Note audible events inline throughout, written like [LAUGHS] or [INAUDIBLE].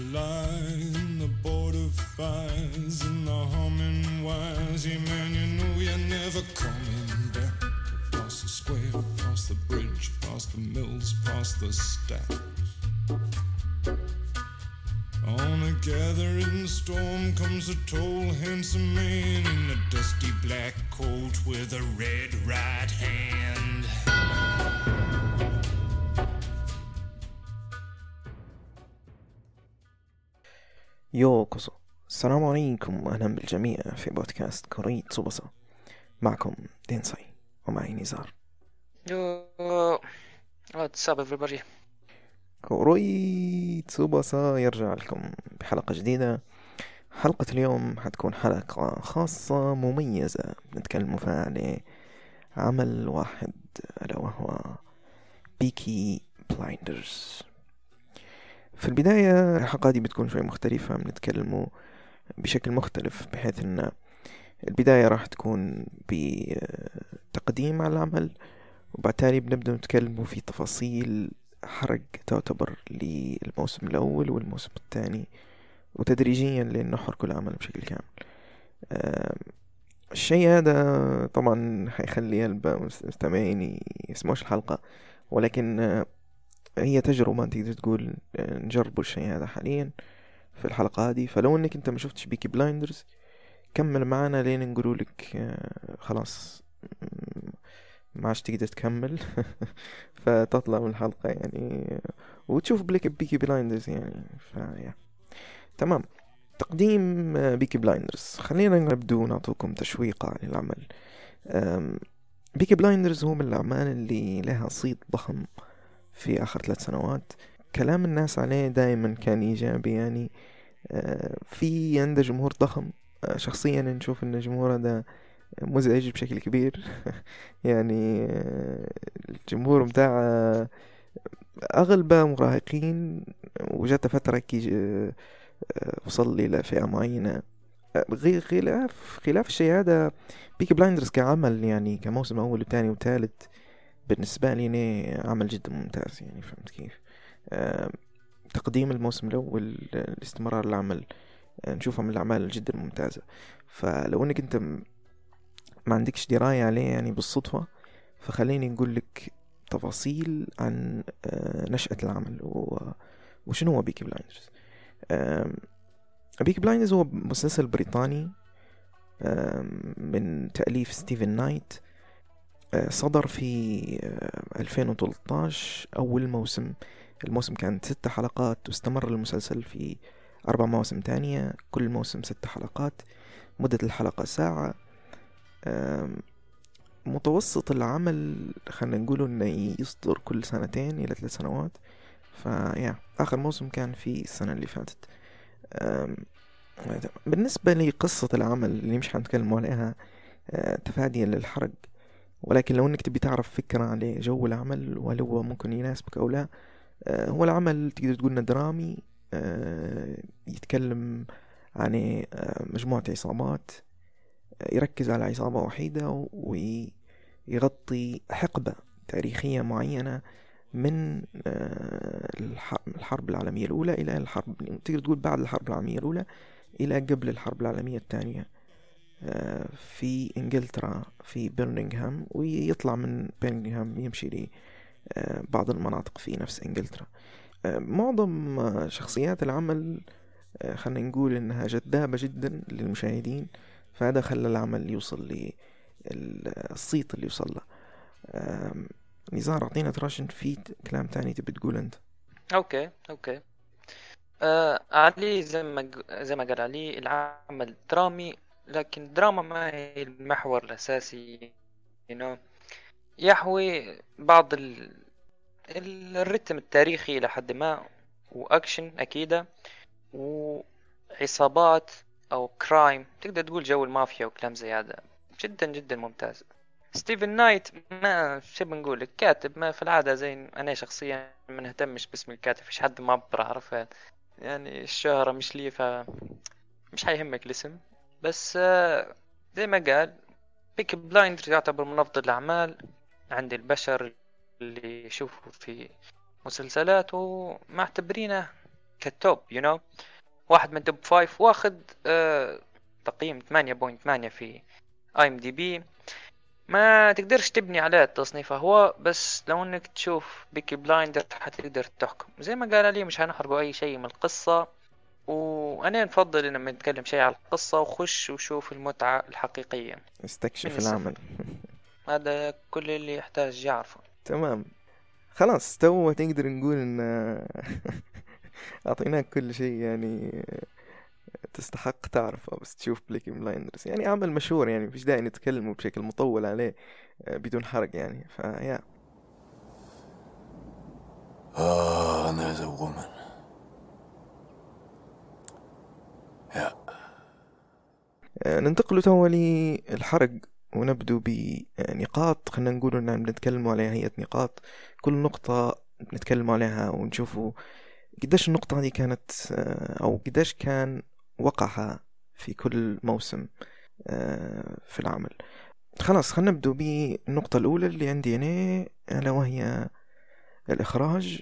in the border fires and the humming wires. Yeah, man, you know you're never coming back. Past the square, past the bridge, past the mills, past the stacks. On a gathering storm comes a tall, handsome man in a dusty black coat with a red right hand. السلام عليكم وأهلا بالجميع في بودكاست كوري تسوبسا معكم دينساي ومعي نزار. What's up everybody? كوري تسوبسا يرجع لكم بحلقة جديدة. حلقة اليوم حتكون حلقة خاصة مميزة. نتكلم فيها عن عمل واحد ألا وهو بيكي بلايندرز. في البداية الحلقة دي بتكون شوي مختلفة. بنتكلموا بشكل مختلف بحيث إن البداية راح تكون بتقديم على العمل وبعد تالي بنبدأ نتكلم في تفاصيل حرق تعتبر للموسم الأول والموسم الثاني وتدريجيا لأن نحرق العمل بشكل كامل. آم، الشيء هذا طبعا حيخلي المستمعين يسمعوش الحلقة ولكن آه، هي تجربة تقدر تقول آه، نجربوا الشيء هذا حاليا. في الحلقة هذه. فلو إنك أنت ما شفتش بيكي بلايندرز كمل معنا لين نقولوا لك آه، خلاص ما عادش تقدر تكمل. [LAUGHS] فتطلع من الحلقة يعني وتشوف بيكي بلايندرز يعني. فيا تمام. تقديم آه، بيكي بلايندرز خلينا نبدو نعطوكم تشويقة آم، بيكي بلايندرز هو من الأعمال اللي لها صيت ضخم في آخر ثلاث سنوات. كلام الناس عليه دائما كان إيجابي يعني. آه، في عنده جمهور ضخم. آه، شخصيا نشوف إن الجمهور هذا مزعج بشكل كبير. [LAUGHS] يعني آه، الجمهور بتاع أغلبه مراهقين وجات فترة كي وصل إلى فئة معينة. خلاف خلاف الشيء هذا بيكي بلايندرز كعمل يعني كموسم أول وثاني وثالث بالنسبة لي عمل جدا ممتاز يعني فهمت كيف؟ تقديم الموسم الأول الاستمرار العمل. آه، نشوفها من الأعمال جدا ممتازة فلو إنك أنت ما عندكش دراية عليه يعني بالصدفة فخليني نقول لك تفاصيل عن آه، نشأة العمل. وشنو هو Peaky Blinders Peaky Blinders هو مسلسل بريطاني من تأليف ستيفن نايت. آه، صدر في آه، 2013 أول موسم. الموسم كان ست حلقات واستمر المسلسل في أربع مواسم تانية كل موسم ست حلقات مدة الحلقة ساعة. متوسط العمل خلينا نقوله إنه يصدر كل سنتين إلى ثلاث سنوات. فيا آخر موسم كان في السنة اللي فاتت. بالنسبة لقصة العمل اللي مش حنتكلم عليها آه، تفاديا للحرق ولكن لو إنك تبي تعرف فكرة عن جو العمل وهل هو ممكن يناسبك أو لا هو العمل تقدر تقول إنه درامي آه، يتكلم عن آه، مجموعة عصابات آه، يركز على عصابة وحيدة ويغطي حقبة تاريخية معينة من آه، الح- الحرب العالمية الأولى إلى الحرب تقدر تقول بعد الحرب العالمية الأولى إلى قبل الحرب العالمية الثانية آه، في إنجلترا في برمنغهام ويطلع من برمنغهام يمشي لبعض المناطق في نفس إنجلترا. آه، معظم آه، شخصيات العمل آه، خلينا نقول إنها جذابة جدا للمشاهدين فهذا خلى العمل يوصل للصيت اللي يوصل له. نزار أعطينا تراشن في كلام تاني تبي تقول أنت؟ okay okay. آه علي زي ما زي ما قال علي العمل درامي لكن الدراما ما هي المحور الأساسي you know. يحوي بعض ال... ال- الرتم التاريخي إلى حد ما وأكشن أكيدة وعصابات أو crime تقدر تقول جو المافيا وكلام زي هذا. جدا جدا ممتاز. ستيفن نايت ما شو بنقول لك كاتب ما في العادة زي أنا شخصيا ما نهتمش باسم الكاتب فيش حد ما بعرف يعني الشهرة مش لي ف مش حيهمك الاسم. بس آه، زي ما قال Peaky Blinders يعتبر من أفضل الأعمال عند البشر اللي يشوفوا في مسلسلات ومعتبرينه ك top you you know. واحد من top five واخد آه تقييم 8.8 في IMDb ما تقدرش تبني عليه التصنيف هو بس لو إنك تشوف Peaky Blinders حتقدر تحكم. زي ما قال علي مش هنحرقوا أي شيء من القصة. وأنا نفضل إن لما نتكلم شيء على القصة وخش وشوف المتعة الحقيقية. استكشف العمل. [LAUGHS] هذا كل اللي يحتاج يعرفه. تمام. خلاص تو تقدر نقول إن [LAUGHS] أعطيناك كل شيء يعني تستحق تعرفه بس تشوف Peaky Blinders يعني عمل مشهور يعني مفيش داعي نتكلم بشكل مطول عليه آه، بدون حرق يعني. فيا Ah, and there's a woman. Yeah. ننتقل توا للحرق. ونبدو بنقاط خلينا نقول ان بنتكلم عليها هي نقاط. كل نقطة نتكلم عليها ونشوفوا قديش النقطة هذه كانت آه، أو قديش كان وقعها في كل موسم آه، في العمل. خلاص خلينا نبدو بالنقطة الأولى اللي عندي أنا ألا وهي الإخراج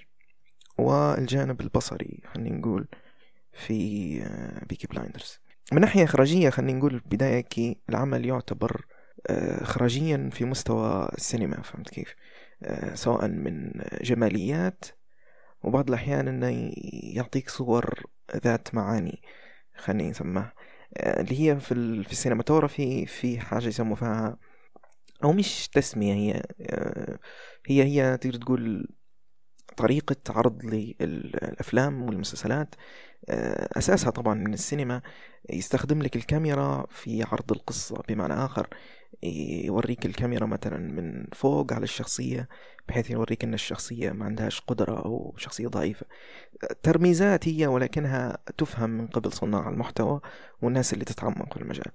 والجانب البصري خلينا نقول في آه، Peaky Blinders. من ناحية إخراجية خلينا نقول بداية كي العمل يعتبر إخراجيا في مستوى السينما فهمت كيف؟ آه، سواء من جماليات وبعض الأحيان إنه يعطيك صور ذات معاني خليني نسميها. آه، اللي هي في في ال cinematography في حاجة يسموا فيها أو مش تسمية هي آه، هي هي تقدر تقول طريقة عرض للأفلام والمسلسلات. آه، أساسها طبعا من السينما يستخدم لك الكاميرا في عرض القصة بمعنى آخر يوريك الكاميرا مثلا من فوق على الشخصية بحيث يوريك أن الشخصية ما عندهاش قدرة أو شخصية ضعيفة. ترميزات هي ولكنها تفهم من قبل صناع المحتوى والناس اللي تتعمق في المجال.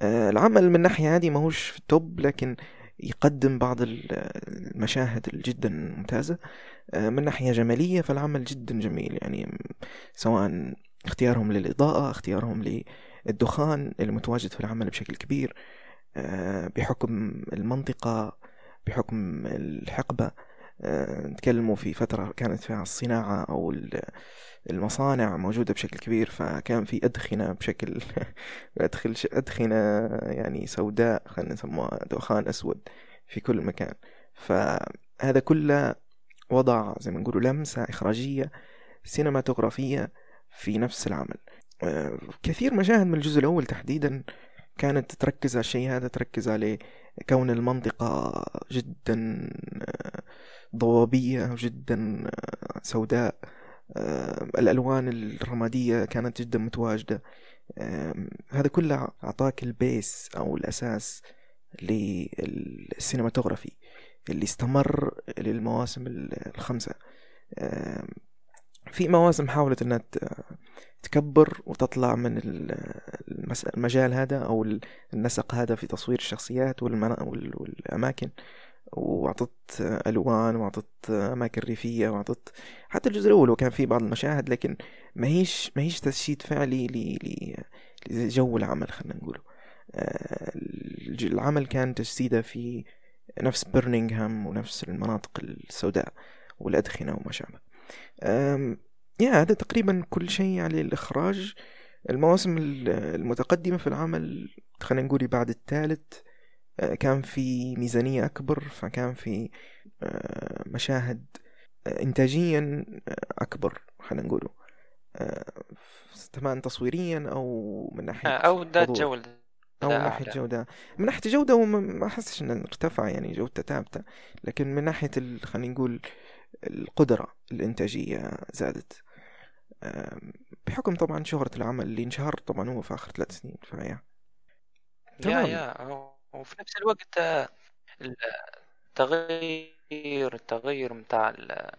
آه، العمل من الناحية هذه ماهوش في التوب لكن يقدم بعض ال- المشاهد الجدا ممتازة. آه، من ناحية جمالية فالعمل جدا جميل. يعني سواء اختيارهم للإضاءة اختيارهم للدخان المتواجد في العمل بشكل كبير آه، بحكم المنطقة بحكم الحقبة. آه، نتكلموا في فترة كانت فيها الصناعة أو ال- المصانع موجودة بشكل كبير فكان في أدخنة بشكل [LAUGHS] أدخل أدخنة يعني سوداء خلينا نسموها دخان أسود في كل مكان. فهذا كله وضع زي ما نقولوا لمسة إخراجية سينماتوغرافية في نفس العمل. آه، كثير مشاهد من الجزء الأول تحديدا كانت تركز على الشيء هذا تركز عليه كون المنطقة جدا آه، ضبابية جدا آه، سوداء. الألوان الرمادية كانت جدا متواجدة. هذا كله أعطاك ال base أو الأساس لل cinematography. اللي استمر للمواسم ال- الخمسة. في مواسم حاولت إنها تكبر وتطلع من المجال هذا أو ال- النسق هذا في تصوير الشخصيات والأماكن. وأعطت ألوان وأعطت أماكن ريفية وأعطت حتى الجزء الأول وكان فيه بعض المشاهد لكن ما هيش ما هيش تجسيد فعلي لجو العمل خلينا نقوله. آه، العمل كان تجسيده في نفس برمنغهام ونفس المناطق السوداء والأدخنة وما شابه. يا هذا تقريبا كل شيء على الإخراج. المواسم ال- المتقدمة في العمل خلينا نقول بعد الثالث آه، كان في ميزانية أكبر فكان في آه، مشاهد آه، إنتاجيا أكبر خلينا نقوله. سواء تصويريا أو من ناحية أو ذات حضور. أو من أعلى. ناحية جودة. من ناحية جودة وما- ما أحسش إنه ارتفع يعني جودته ثابتة. لكن من ناحية ال- خلينا نقول القدرة الإنتاجية زادت. بحكم طبعا شهرة العمل اللي انشهر طبعا هو في آخر ثلاث سنين فيا. يا تمام. يا وفي نفس الوقت آه، التغير التغير متاع ال-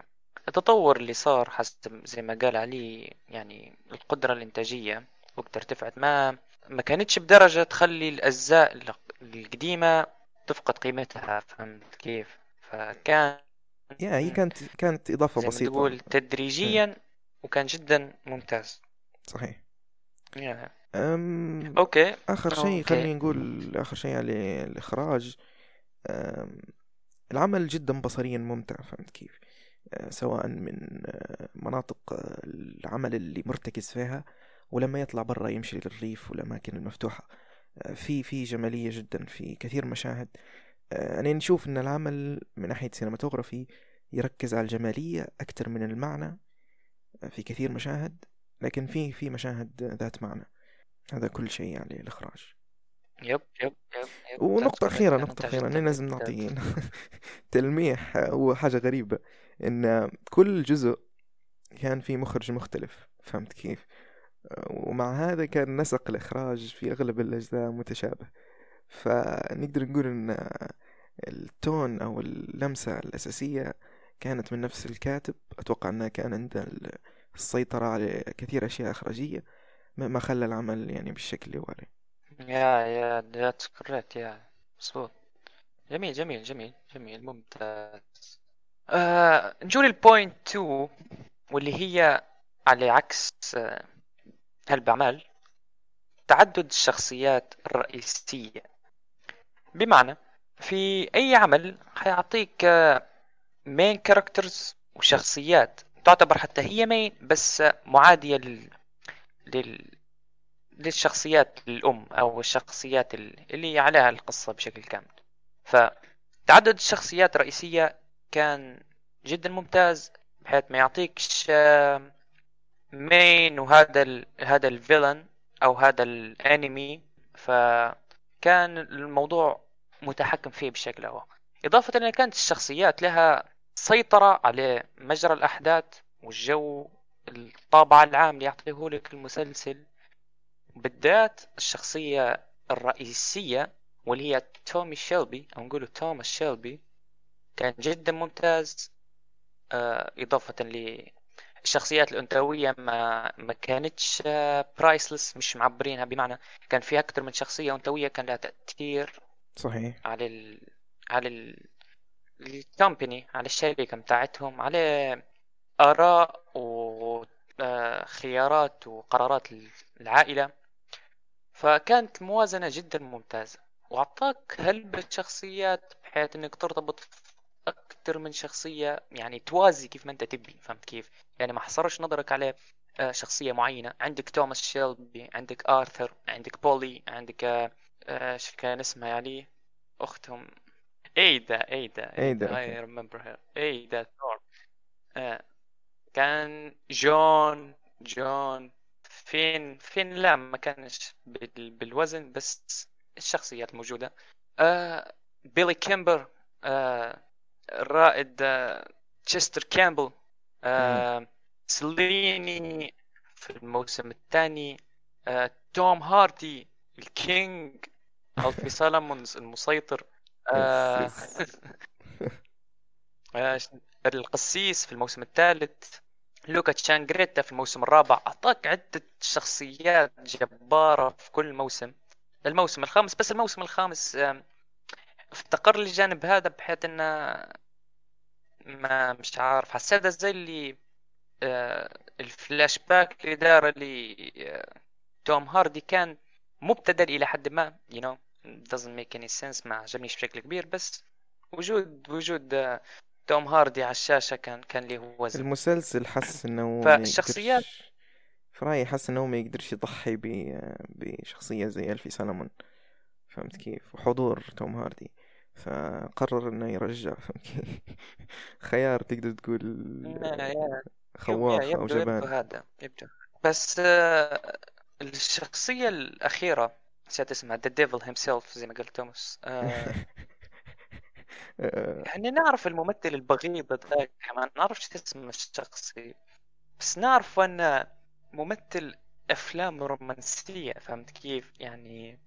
التطور اللي صار حسب زي ما قال علي يعني القدرة الإنتاجية وقت ارتفعت. ما ما كانتش بدرجة تخلي الأجزاء ال- القديمة تفقد قيمتها فهمت كيف؟ فكان يا هي كانت كانت إضافة زي بسيطة. تقول تدريجيا وكان جدا ممتاز. صحيح. Yeah. أم okay. آخر شيء خليني نقول آخر شيء على الإخراج. أم، العمل جدا بصريا ممتع فهمت كيف؟ أه، سواء من أه، مناطق أه، العمل اللي مرتكز فيها. ولما يطلع برا يمشي للريف والأماكن المفتوحة. أه، في في جمالية جدا في كثير مشاهد. أه، أنا نشوف أن العمل من ناحية cinematography يركز على الجمالية أكثر من المعنى أه، في كثير مشاهد لكن في في مشاهد ذات معنى. هذا كل شيء على الإخراج يب يب يب ونقطة أخيرة. نقطة أخيرة أنا لازم. نعطي [LAUGHS] تلميح. هو حاجة غريبة إن كل جزء كان في مخرج مختلف. فهمت كيف؟ ومع هذا كان نسق الإخراج في أغلب الأجزاء متشابه فنقدر نقول إن التون أو اللمسة الأساسية كانت من نفس الكاتب. أتوقع أنها كان عنده السيطرة على كثير أشياء إخراجية ما خلى العمل يعني بالشكل اللي هو عليه. يا يا that's correct يا مظبوط. جميل جميل جميل جميل ممتاز. آه نجي للبوينت 2 واللي هي على عكس آه هالبعمل تعدد الشخصيات الرئيسية. بمعنى في أي عمل حيعطيك مين كاركترز وشخصيات. تعتبر حتى هي مين بس آه، معادية لل... لل... للشخصيات الأم أو الشخصيات ال- اللي عليها القصة بشكل كامل. فتعدد الشخصيات الرئيسية كان جدا ممتاز بحيث ما يعطيكش مين وهذا ال هذا الفيلن أو هذا الأنمي فكان الموضوع متحكم فيه بشكل أو إضافة إلى كانت الشخصيات لها سيطرة على مجرى الأحداث والجو الطابع العام اللي يعطيه لك المسلسل. بالذات الشخصية الرئيسية واللي هي تومي شيلبي أو نقوله توماس شيلبي كان جدا ممتاز. آه، إضافة للشخصيات الأنثوية ما ما كانتش برايسلس مش معبرينها بمعنى كان في أكثر من شخصية أنثوية كان لها تأثير صحيح. على ال على ال الكومباني على الشركة بتاعتهم على آراء وخيارات وقرارات العائلة. فكانت الموازنة جدا ممتازة. وأعطاك هلبة شخصيات بحيث إنك ترتبط في أكثر من شخصية يعني توازي كيف ما أنت تبي فهمت كيف؟ يعني ما حصرش نظرك على آه، شخصية معينة. عندك توماس شيلبي عندك آرثر عندك بولي عندك آه، آه، شو كان اسمها يعني أختهم. إيدا إيدا إيدا، I okay. remember her. إيدا ثورب آه، كان جون جون فين فين لا ما كانش بال... بالوزن بس الشخصيات الموجودة آه بيلي كيمبر آه الرائد آه تشستر كامبل آه سابيني في الموسم الثاني آه توم هاردي ال king ألفي [LAUGHS] سالمونز المسيطر [LAUGHS] القسيس في الموسم الثالث لوكا تشانغريتا في الموسم الرابع. أعطاك عدة شخصيات جبارة في كل موسم. الموسم الخامس بس الموسم الخامس افتقر للجانب هذا بحيث انه ما مش عارف. حسيتها زي اللي آه، الفلاش باك اللي دار اللي آه، توم هاردي كان مبتذل إلى حد ما you know doesn't make any sense ما عجبنيش بشكل كبير بس وجود وجود آه، توم هاردي على الشاشة كان كان له وزن. المسلسل حس إنه فالشخصيات- في رأيي حس إنه ما يقدرش يضحي ب... بشخصية زي ألفي سالمون فهمت كيف؟ وحضور توم هاردي. فقرر إنه يرجع فهمت كيف؟ [LAUGHS] خيار تقدر تقول خواف أو يبدو جبان. هذا يبدو. بس آه، الشخصية الأخيرة نسيت اسمها the devil himself زي ما قال توماس آه، [LAUGHS] آه، يعني نعرف الممثل البغيض ذاك ما نعرفش اسم الشخصي بس نعرف أنه ممثل أفلام رومانسية فهمت كيف؟ يعني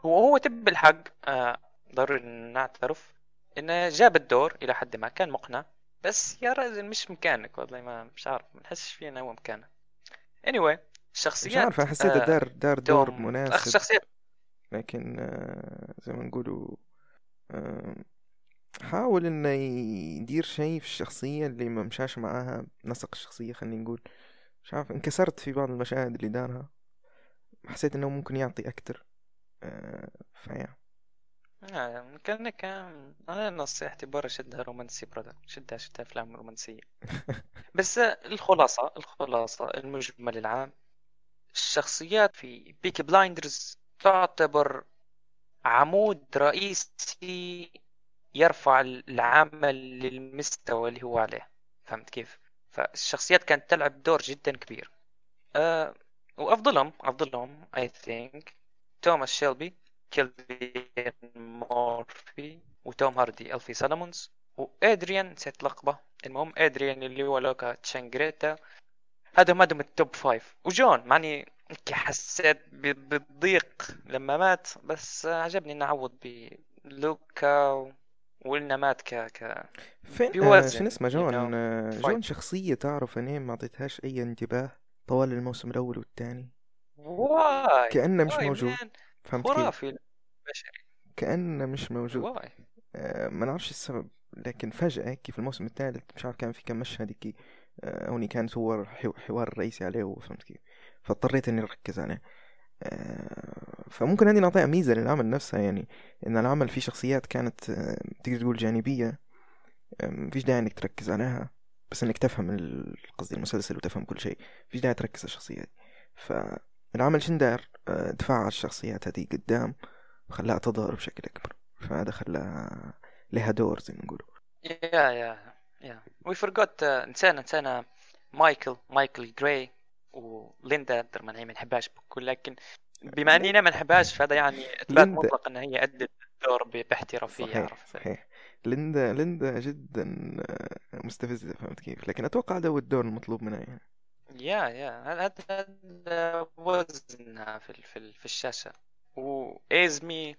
هو هو تب الحق آه، ضروري نعترف انه جاب الدور إلى حد ما كان مقنع. بس يا رجل مش مكانك والله ما مش عارف ما نحسش فيه انه هو مكانه. Anyway مش شخصيات عارف حسيته آه، دار دار دور مناسب. شخصيات. لكن آه، زي ما نقولوا آه، حاول إنه يدير شيء في الشخصية اللي ما مشاش معاها نسق الشخصية خلينا نقول. مش عارف انكسرت في بعض المشاهد اللي دارها. حسيت إنه ممكن يعطي أكتر. آه، ف yeah. آه، كان كان أنا نصيحتي برا شدها رومانسي brother شدها شدها أفلام رومانسية. [LAUGHS] بس الخلاصة الخلاصة المجمل العام الشخصيات في بيك بلايندرز تعتبر عمود رئيسي يرفع العمل للمستوى اللي هو عليه. فهمت كيف؟ فالشخصيات كانت تلعب دور جدا كبير. أه وافضلهم أفضلهم I think توماس شيلبي. كيليان مورفي وتوم هاردي ألفي سالمونز وادريان نسيت لقبة. المهم أدريان اللي هو لوكا تشانجريتا هذا ما دام ال top five وجون معني حسيت بالضيق لما مات بس عجبني إنه عوض بلوكا وقلنا مات ك ك فين؟ آه شنو اسمه؟ جون آه جون شخصية تعرف اني ما أعطيتهاش أي انتباه طوال الموسم الأول والثاني why كأنه مش موجود. فهمت خرافي بشري كأنه مش موجود. why آه ما نعرفش السبب لكن فجأة كيف الموسم الثالث مش عارف كان في كم مشهد كي آه هوني كان هو حوار الرئيسي عليه فهمت كيف. فاضطريت إني أركز عليه. آه فممكن هذه نعطيها ميزة للعمل نفسها يعني إن العمل فيه شخصيات كانت آه تقدر تقول جانبية. آه مفيش داعي إنك تركز عليها بس إنك تفهم قصدي المسلسل وتفهم كل شيء. فيش داعي تركز على الشخصيات فالعمل شندار آه، دفع الشخصيات هذه قدام وخلاها تظهر بشكل أكبر. فهذا خلاها لها دور زي ما نقولوا. yeah yeah yeah. We forgot نسينا نسينا مايكل مايكل جراي وليندا. ما هي ما نحبهاش بكل لكن بما أننا ما نحبهاش فهذا يعني إثبات مطلق إن هي أدت الدور باحترافيه صحيح صحيح. ليندا ليندا جدا آه، مستفزة فهمت كيف؟ لكن أتوقع هذا هو الدور المطلوب منها يعني. yeah yeah هذا وزنها في في في الشاشة. وايزمي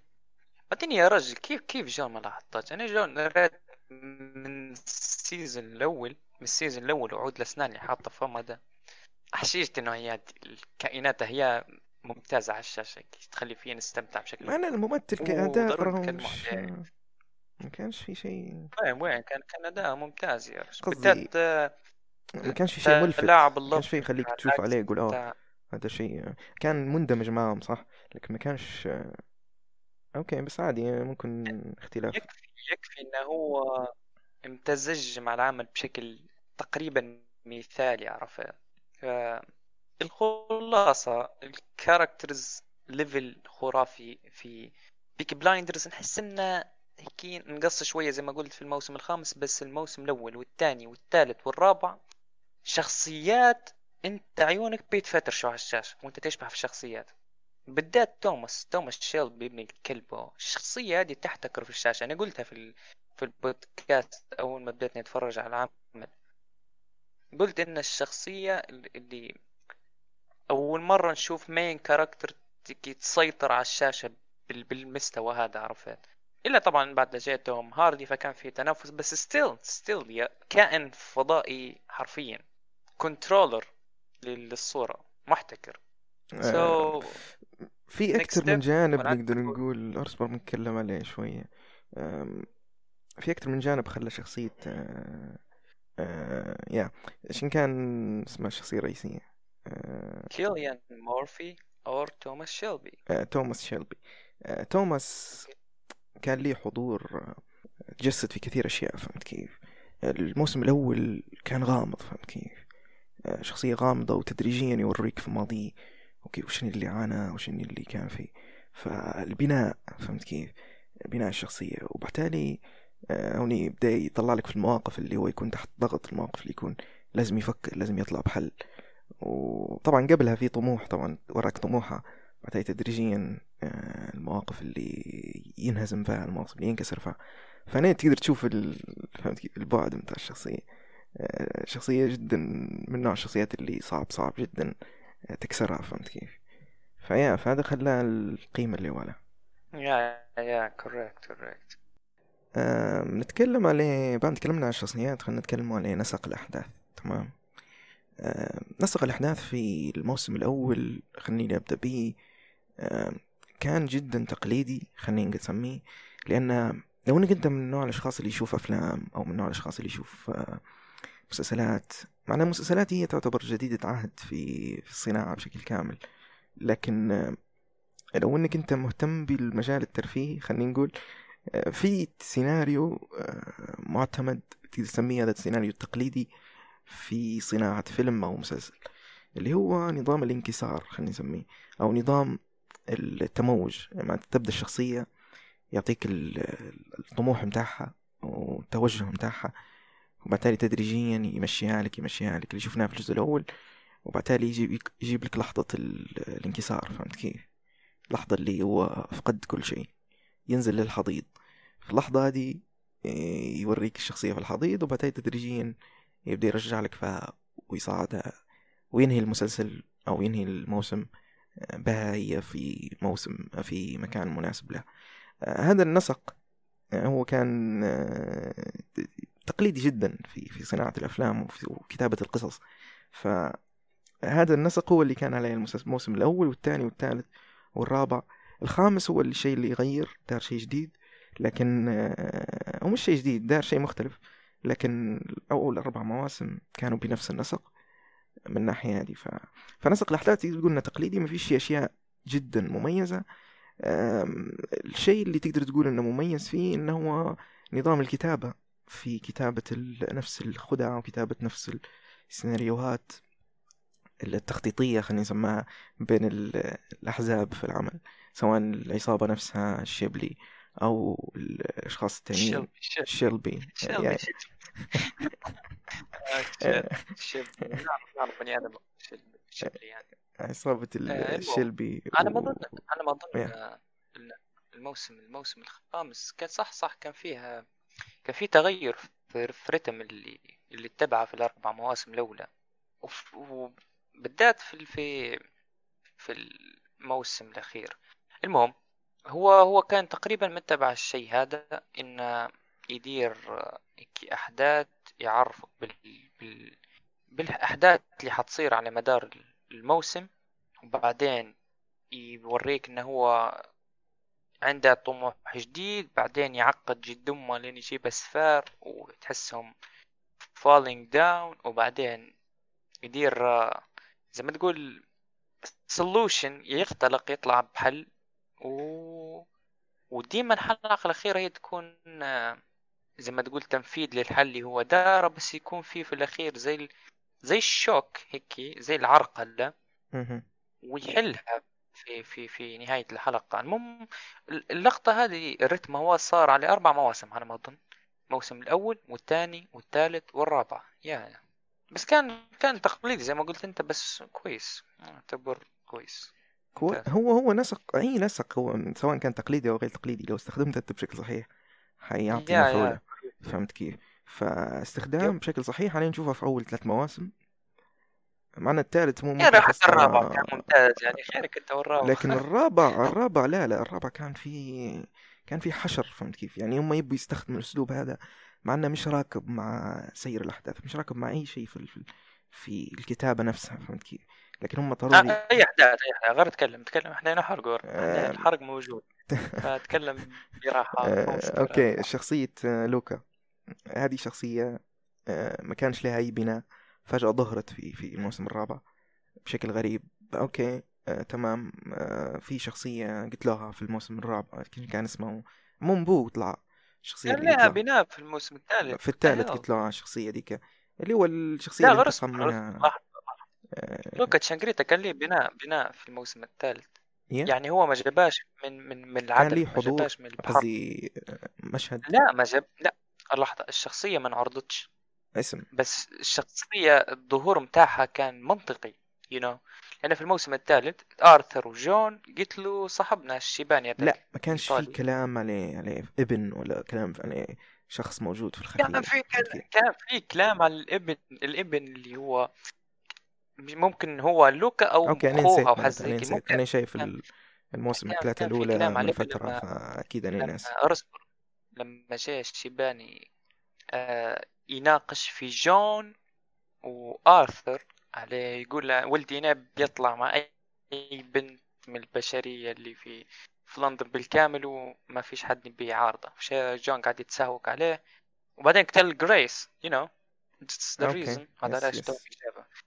بعدين يا رجل كيف كيف جون ما لاحظتش أنا جون ريت من ال season الأول من ال season الأول وعود الاسنان اللي حاطة فم هذا احشيشت انه هي الكائنات هي ممتازة على الشاشة. تخلي فينا نستمتع بشكل أنا الممثل كأداء مش ما كانش في شيء. وين وين؟ كان كان أداء ممتاز يا رجل بالذات ما كانش في شيء ملفت لاعب ما كانش في يخليك تشوف عليه يقول آه هذا شيء. كان مندمج معاهم صح؟ لكن ما كانش أوكي بس عادي ممكن اختلاف. يكفي يكفي إنه هو امتزج مع العمل بشكل تقريبا مثالي عرفت؟ الخلاصة ال characters level خرافي في بيك بلايندرز نحس إنه هيك نقص شوية زي ما قلت في الموسم الخامس بس الموسم الأول والثاني والثالث والرابع شخصيات أنت عيونك بيتفترشوا على الشاشة وأنت تشبه في الشخصيات. بالذات توماس توماس شيلبي ابن الكلب الشخصية هذه تحتكر في الشاشة. أنا قلتها في ال... في البودكاست أول ما بديت أتفرج على العمل. قلت إن الشخصية اللي أول مرة نشوف مين character تسيطر على الشاشة بالمستوى هذا عرفت؟ إلا طبعا بعد جا توم هاردي فكان في تنافس بس still still كائن فضائي حرفيا. controller للصورة محتكر. so, آه، في أكثر من جانب نقدر نقول اصبر بنتكلم عليه شوية. في أكثر من جانب خلى شخصية آه آه يا عشان كان اسمها الشخصية الرئيسية؟ كيليان مورفي أو توماس شيلبي توماس شيلبي توماس كان لي حضور تجسد في كثير أشياء فهمت كيف؟ الموسم الأول كان غامض فهمت كيف؟ شخصية غامضة وتدريجيا يوريك في ماضيه okay وشنو اللي عانى وشنو اللي كان فيه. فالبناء فهمت كيف؟ بناء الشخصية. وبالتالي آه، هوني بدأ يطلع لك في المواقف اللي هو يكون تحت ضغط المواقف اللي يكون لازم يفكر لازم يطلع بحل. وطبعا قبلها في طموح طبعا وراك طموحها بعدين تدريجيا آه، المواقف اللي ينهزم فيها المواقف اللي ينكسر فيها. فهنا تقدر تشوف فهمت البعد متاع الشخصية. شخصية جدا من نوع الشخصيات اللي صعب صعب جدا آه، تكسرها فهمت كيف؟ ف yeah فهذا خلاها القيمة اللي ولا يا يا correct كوريكت نتكلم عليه بعد تكلمنا عن الشخصيات خلينا نتكلم على نسق الأحداث تمام؟ نسق الأحداث في الموسم الأول خليني أبدأ به. كان جدا تقليدي خلينا نسميه لأن لو إنك أنت من نوع الأشخاص اللي يشوف أفلام أو من نوع الأشخاص اللي يشوف آه، مسلسلات. معناها المسلسلات هي تعتبر جديدة عهد في في الصناعة بشكل كامل. لكن آه، لو إنك أنت مهتم بالمجال الترفيهي خلينا نقول آه، في سيناريو آه، معتمد تسميه هذا السيناريو التقليدي في صناعة فيلم أو مسلسل اللي هو نظام الانكسار خلينا نسميه أو نظام التموج. لما تبدأ الشخصية يعطيك الطموح متاعها والتوجه متاعها وبالتالي تدريجيا يمشيها لك يمشيها لك اللي شفناه في الجزء الأول وبالتالي يجيب, يجيب لك لحظة الانكسار فهمت كيف؟ اللحظة اللي هو فقد كل شيء ينزل للحضيض. في اللحظة هذه إيه، يوريك الشخصية في الحضيض وبعدين تدريجيا يبدأ يرجع لك فيها ويصعدها وينهي المسلسل أو ينهي الموسم آه، بها هي في موسم في مكان مناسب له آه، هذا النسق آه، هو كان تقليدي جدا في في صناعة الأفلام وكتابة القصص. فهذا النسق هو اللي كان عليه الموسم الأول والثاني والثالث والرابع. الخامس هو الشيء اللي يغير دار شيء جديد لكن هو مش شيء جديد دار شيء مختلف. لكن أول أربع مواسم كانوا بنفس النسق من الناحية هذه. ف... فنسق الأحداث تقول تقليدي ما فيش أشياء جدا مميزة. الشيء اللي تقدر تقول إنه مميز فيه إنه هو نظام الكتابة. في كتابة نفس الخدع وكتابة نفس السيناريوهات التخطيطية خلينا نسميها بين الأحزاب في العمل سواء العصابة نفسها الشيبلي أو الأشخاص التانيين. شيلبي شيلبي. يعني عصابة آه، الشيلبي أنا ما أظن أنا ما أظن الموسم الموسم الخامس كان صح صح كان فيها كان في تغير في رتم اللي اللي اتبعه في الأربع مواسم الأولى. وبالذات في في في الموسم الأخير. المهم هو هو كان تقريبا متبع الشيء هذا إن يدير أحداث يعرفك بال... بال... بالأحداث اللي حتصير على مدار الموسم. وبعدين يوريك إنه هو عنده طموح جديد بعدين يعقد جد أمه لين يجيب أسفار وتحسهم falling down وبعدين يدير زي ما تقول solution يختلق يطلع بحل و... وديما الحلقة الأخيرة هي تكون زي ما تقول تنفيذ للحل اللي هو داره بس يكون فيه في الأخير زي ال... زي الشوك هيك زي العرقلة. ويحلها. في في في نهاية الحلقة. المهم اللقطة هذه الرتم هو صار على أربع مواسم على ما أظن. الموسم الأول والثاني والثالث والرابع. يا بس كان كان تقليدي زي ما قلت أنت بس كويس. أعتبر كويس. هو هو هو نسق أي نسق هو سواء كان تقليدي أو غير تقليدي لو استخدمته أنت بشكل صحيح حيعطي مفعولة. فهمت كيف؟ فاستخدام بشكل صحيح علينا نشوفها في أول ثلاث مواسم. معنا الثالث مو ممكن حتى الرابع كان ممتاز يعني خيرك أنت والرابع. لكن [LAUGHS] الرابع الرابع لا لا الرابع كان في كان في حشر فهمت كيف؟ يعني هم يبوا يستخدموا الأسلوب هذا مع إنه مش راكب مع سير الأحداث مش راكب مع أي شيء في في الكتابة نفسها فهمت كيف؟ لكن هم ضروري آه أي أحداث أي أحداث غير اتكلم تكلم إحنا هنا حرق آه الحرق موجود [LAUGHS] فأتكلم براحة آه okay شخصية آه لوكا. هذه شخصية آه ما كانش لها أي بناء. فجأة ظهرت في في الموسم الرابع بشكل غريب. okay آه تمام آه في شخصية قتلوها في الموسم الرابع كان اسمه مومبو طلع الشخصيه كان لها بناء في الموسم الثالث. في الثالث قتلوها الشخصيه ذيك اللي هو الشخصية لا غرس منها. آه، لوكا تشانجريتا كان ليه بناء بناء في الموسم الثالث. yeah. يعني هو ما جاباش من من من العدد كان ليه حضور من قصدي آه، مشهد. لا ما جاب لا لحظة الشخصية ما انعرضتش. اسم. بس الشخصية الظهور متاعها كان منطقي يو you know. لأن في الموسم الثالث آرثر وجون قتلوا صاحبنا الشيباني لا ما كانش في كلام عليه عليه ابن ولا كلام عليه شخص موجود في الخلفية كان في كان في كلام على الابن الابن اللي هو ممكن هو لوكا أو okay أنا نسيت أو أنا نسيت. أنا شايف الموسم الثلاثة الأولى من فترة فأكيد أنا ناس. اصبر لما جاء الشيباني آه يناقش في جون وآرثر عليه يقول ولدي أنا بيطلع مع أي بنت من البشرية اللي في في لندن بالكامل وما فيش حد بيعارضه جون قاعد يتسهوك عليه. وبعدين قتل جريس you you know That's the okay. reason. هذا علاش تو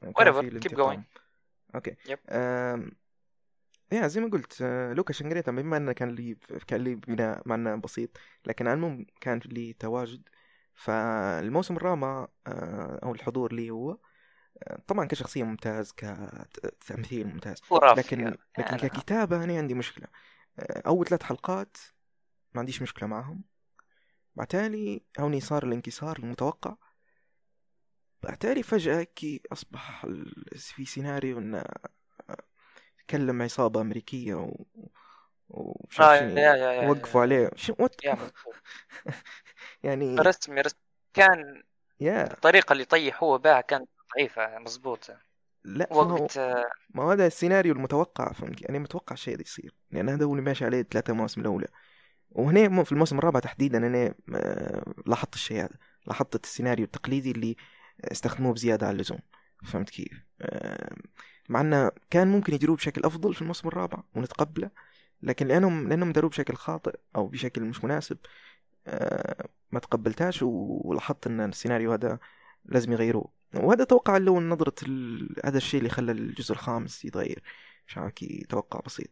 whatever keep going. okay. Yep. yeah زي ما قلت آه، لوكا شنجريتا بما إنه كان لي كان لي بناء مع انه بسيط لكن على العموم كان لي تواجد فالموسم الرابع آه، أو الحضور لي هو آه، طبعا كشخصية ممتاز كتمثيل ممتاز لكن يعني. لكن ككتابة أنا عندي مشكلة. آه، أول ثلاث حلقات ما عنديش مشكلة معهم. بعتالي هوني صار الانكسار المتوقع. بعتالي فجأة كي أصبح في سيناريو إنه تكلم عصابة أمريكية و... ومش آه يا يا يا وقفوا عليه. شو وات. [LAUGHS] يعني رسمي رسمي. كان يا الطريقة اللي طيح هو بها كانت ضعيفة مظبوطة لا ما هو وقت ما هو هذا السيناريو المتوقع فهمت؟ يعني متوقع الشيء ده يصير. لأن هذا هو اللي ماشي عليه ثلاثة مواسم الأولى. وهنا في الموسم الرابع تحديدا أنا آه، لاحظت الشيء هذا. لاحظت السيناريو التقليدي اللي استخدموه بزيادة عن اللزوم. فهمت كيف؟ مع إنه كان ممكن يجروه بشكل أفضل في الموسم الرابع ونتقبله. لكن لانهم لأنهم داروه بشكل خاطئ أو بشكل مش مناسب آه، ما تقبلتهاش ولاحظت إن السيناريو هذا لازم يغيروه. وهذا توقع له نظرة ال... هذا الشيء اللي خلى الجزء الخامس يتغير مش عارف كي توقع بسيط.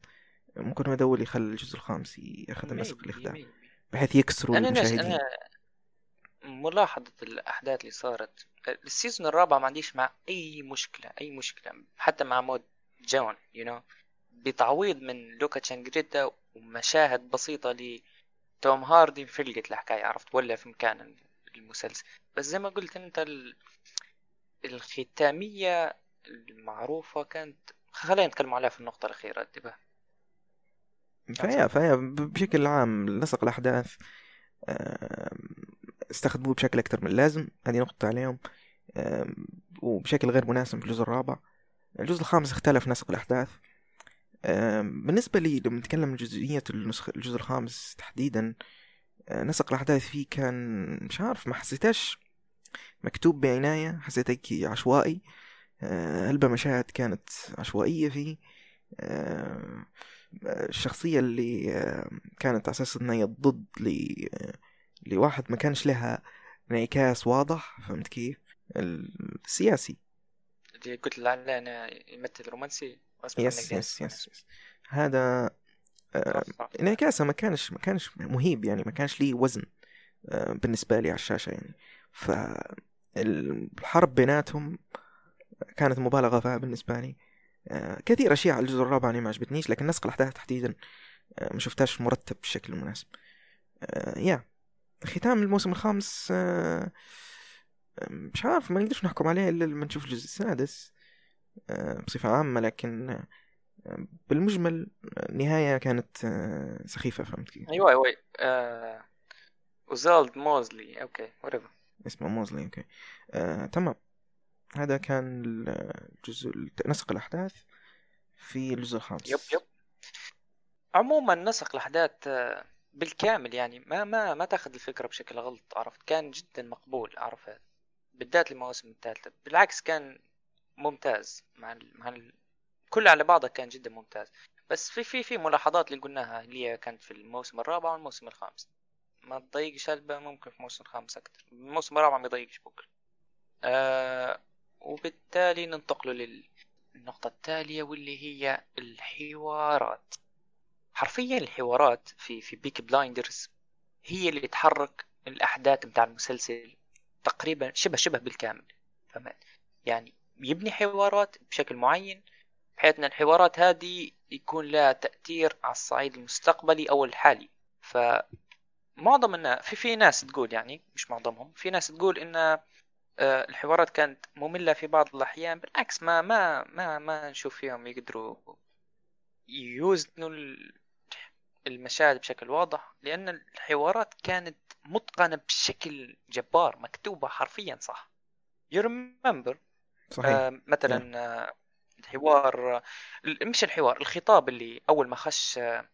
ممكن هذا هو اللي خلى الجزء الخامس ياخذ النسق الإخداع maybe. بحيث يكسروا ناس المشاهدين. أنا ملاحظة الأحداث اللي صارت. السيزون الرابع ما عنديش مع أي مشكلة أي مشكلة حتى مع مود جون يو نو بتعويض من لوكا تشانجريتا ومشاهد بسيطة لتوم هاردي فلقت الحكاية عرفت؟ ولا في مكان المسلسل. بس زي ما قلت أنت ال... الختامية المعروفة كانت خلينا نتكلم عليها في النقطة الأخيرة انتبه. فهي فهي بشكل عام نسق الأحداث استخدموه بشكل أكثر من اللازم. هذه نقطة عليهم. وبشكل غير مناسب في الجزء الرابع. الجزء الخامس اختلف نسق الأحداث. بالنسبة لي لما نتكلم عن جزئية النسخ الجزء الخامس تحديدا آه، نسق الأحداث فيه كان مش عارف ما حسيتهاش مكتوب بعناية حسيته عشوائي. آه، هلبة مشاهد كانت عشوائية فيه. الشخصية اللي كانت على أساس إنها هي ضد ل- آه، لواحد ما كانش لها انعكاس واضح فهمت كيف؟ السياسي. اللي قلت عليه أنا يمثل رومانسي. يس يس يس يس. هذا آه، ترفع. انعكاسه ما كانش ما كانش مهيب يعني ما كانش ليه وزن آه، بالنسبة لي على الشاشة يعني. فالحرب بيناتهم كانت مبالغة فيها بالنسبة لي. آه، كثير أشياء على الجزء الرابع أنا ما عجبتنيش لكن نسق الأحداث تحديدا آه، ما شفتهاش مرتب بالشكل المناسب آه، يا ختام الموسم الخامس آه، مش عارف ما نقدرش نحكم عليه إلا لما نشوف الجزء السادس. بصفة عامة لكن آه، بالمجمل النهاية كانت آه، سخيفة فهمت كيف؟ أيوة أيوة. آه... وزالد موزلي. okay whatever. اسمه موزلي okay. آه، تمام. هذا كان الجزء نسق الأحداث في الجزء الخامس. يب يب. عموما نسق الأحداث آه، بالكامل يعني. ما ما ما تأخذ الفكرة بشكل غلط عرفت؟ كان جدا مقبول عرفت؟ بالذات المواسم الثالثة. بالعكس كان ممتاز. مع ال... مع ال... كل على بعضه كان جدا ممتاز. بس في في في ملاحظات اللي قلناها اللي كانت في الموسم الرابع والموسم الخامس. ما تضيقش هلبة ممكن في الموسم الخامس أكتر. الموسم الرابع ما يضيقش بكرة. آه وبالتالي ننتقل للنقطة التالية واللي هي الحوارات. حرفيا الحوارات في في بيك بلايندرز هي اللي تحرك الأحداث بتاع المسلسل تقريبا شبه شبه بالكامل. فهمت يعني يبني حوارات بشكل معين. بحيث أن الحوارات هذه يكون لها تأثير على الصعيد المستقبلي أو الحالي. ف معظم الناس في في ناس تقول يعني مش معظمهم في ناس تقول إن آه، الحوارات كانت مملة في بعض الأحيان بالعكس ما ما ما ما نشوف فيهم يقدروا يوزنوا ال- المشاهد بشكل واضح. لأن الحوارات كانت متقنة بشكل جبار مكتوبة حرفيا صح. You remember صحيح. آه مثلا آه الحوار آه ال- مش الحوار الخطاب اللي أول ما خش آه